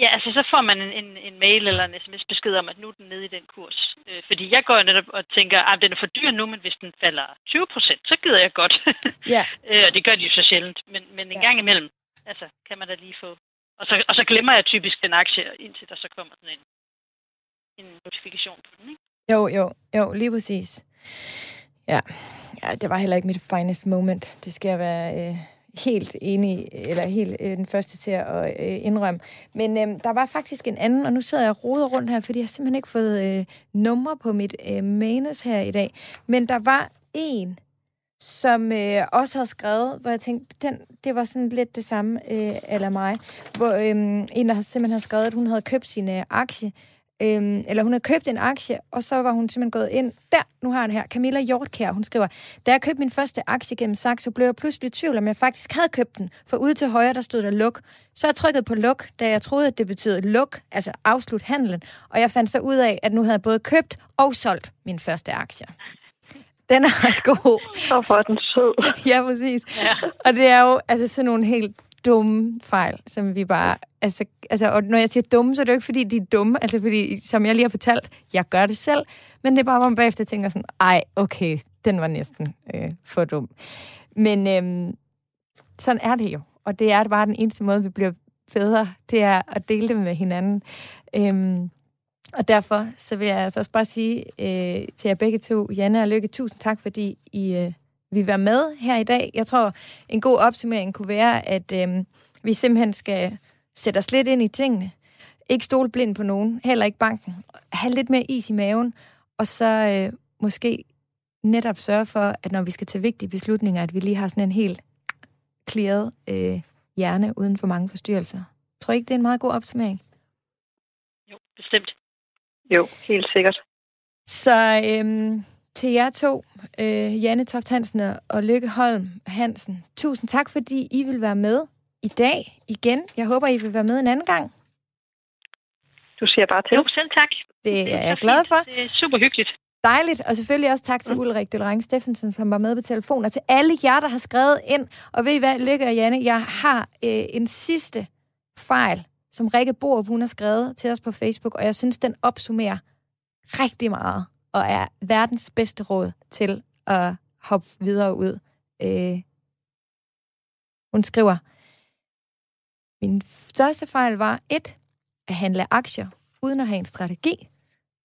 Ja, altså så får man en, en, en mail eller en sms-besked om, at nu er den nede i den kurs. Øh, fordi jeg går netop og tænker, at den er for dyr nu, men hvis den falder 20 procent, så gider jeg godt. Ja. øh, og det gør de jo så sjældent. Men, men en ja. gang imellem, altså, kan man da lige få... Og så, og så glemmer jeg typisk den aktie, indtil der så kommer sådan en, en notifikation på den, ikke? Jo, jo, jo, lige præcis. Ja. ja, det var heller ikke mit finest moment. Det skal jeg være... Øh helt enig, eller helt øh, den første til at øh, indrømme. Men øh, der var faktisk en anden, og nu sidder jeg og roder rundt her, fordi jeg har simpelthen ikke fået øh, numre på mit øh, manus her i dag. Men der var en, som øh, også havde skrevet, hvor jeg tænkte, den, det var sådan lidt det samme, øh, eller mig, hvor øh, en, der simpelthen har skrevet, at hun havde købt sin øh, aktie, Øhm, eller hun havde købt en aktie, og så var hun simpelthen gået ind. Der, nu har jeg det her. Camilla Hjortkær, hun skriver, da jeg købte min første aktie gennem Saxo, blev jeg pludselig i tvivl, om jeg faktisk havde købt den. For ude til højre, der stod der luk. Så jeg trykkede på luk, da jeg troede, at det betød luk, altså afslut handlen. Og jeg fandt så ud af, at nu havde jeg både købt og solgt min første aktie. Den er også god. Og for den sød. ja, præcis. Ja. Og det er jo altså sådan nogle helt dumme fejl, som vi bare... Altså, altså, og når jeg siger dumme, så er det jo ikke, fordi de er dumme. Altså, fordi, som jeg lige har fortalt, jeg gør det selv. Men det er bare, hvor man bagefter tænker sådan, ej, okay, den var næsten øh, for dum. Men øh, sådan er det jo. Og det er bare den eneste måde, vi bliver bedre, det er at dele det med hinanden. Øh, og derfor så vil jeg altså også bare sige øh, til jer begge to, Janne og Lykke, tusind tak, fordi I øh, vil være med her i dag. Jeg tror, en god opsummering kunne være, at øh, vi simpelthen skal sætte os lidt ind i tingene. Ikke stole blind på nogen, heller ikke banken. Ha' lidt mere is i maven, og så øh, måske netop sørge for, at når vi skal tage vigtige beslutninger, at vi lige har sådan en helt clearet øh, hjerne uden for mange forstyrrelser. Tror I ikke, det er en meget god opsummering? Jo, bestemt. Jo, helt sikkert. Så øhm, til jer to, øh, Janne Toft Hansen og Lykke Holm Hansen, tusind tak, fordi I vil være med i dag igen. Jeg håber, I vil være med en anden gang. Du siger bare til. Jo, selv tak. Det er jeg glad for. Det er super hyggeligt. Dejligt, og selvfølgelig også tak til Ulrik Dølrang Steffensen, som var med på telefon, og til alle jer, der har skrevet ind. Og ved I hvad, Lykke og Janne, jeg har øh, en sidste fejl, som Rikke Borup, hun har skrevet til os på Facebook, og jeg synes, den opsummerer rigtig meget, og er verdens bedste råd til at hoppe videre ud. Øh, hun skriver, min største fejl var et, at handle aktier uden at have en strategi.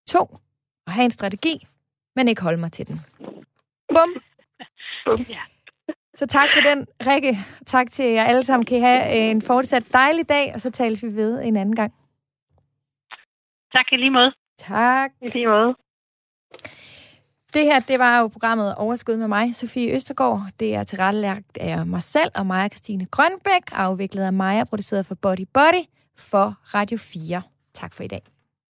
To, at have en strategi, men ikke holde mig til den. Bum. Bum. Ja. Så tak for den, Rikke. Tak til jer alle sammen. Kan I have en fortsat dejlig dag, og så tales vi ved en anden gang. Tak i lige måde. Tak. I lige måde. Det her, det var jo programmet Overskud med mig, Sofie Østergaard. Det er tilrettelagt af mig selv og Maja Christine Grønbæk, afviklet af Maja, produceret for Body Body for Radio 4. Tak for i dag.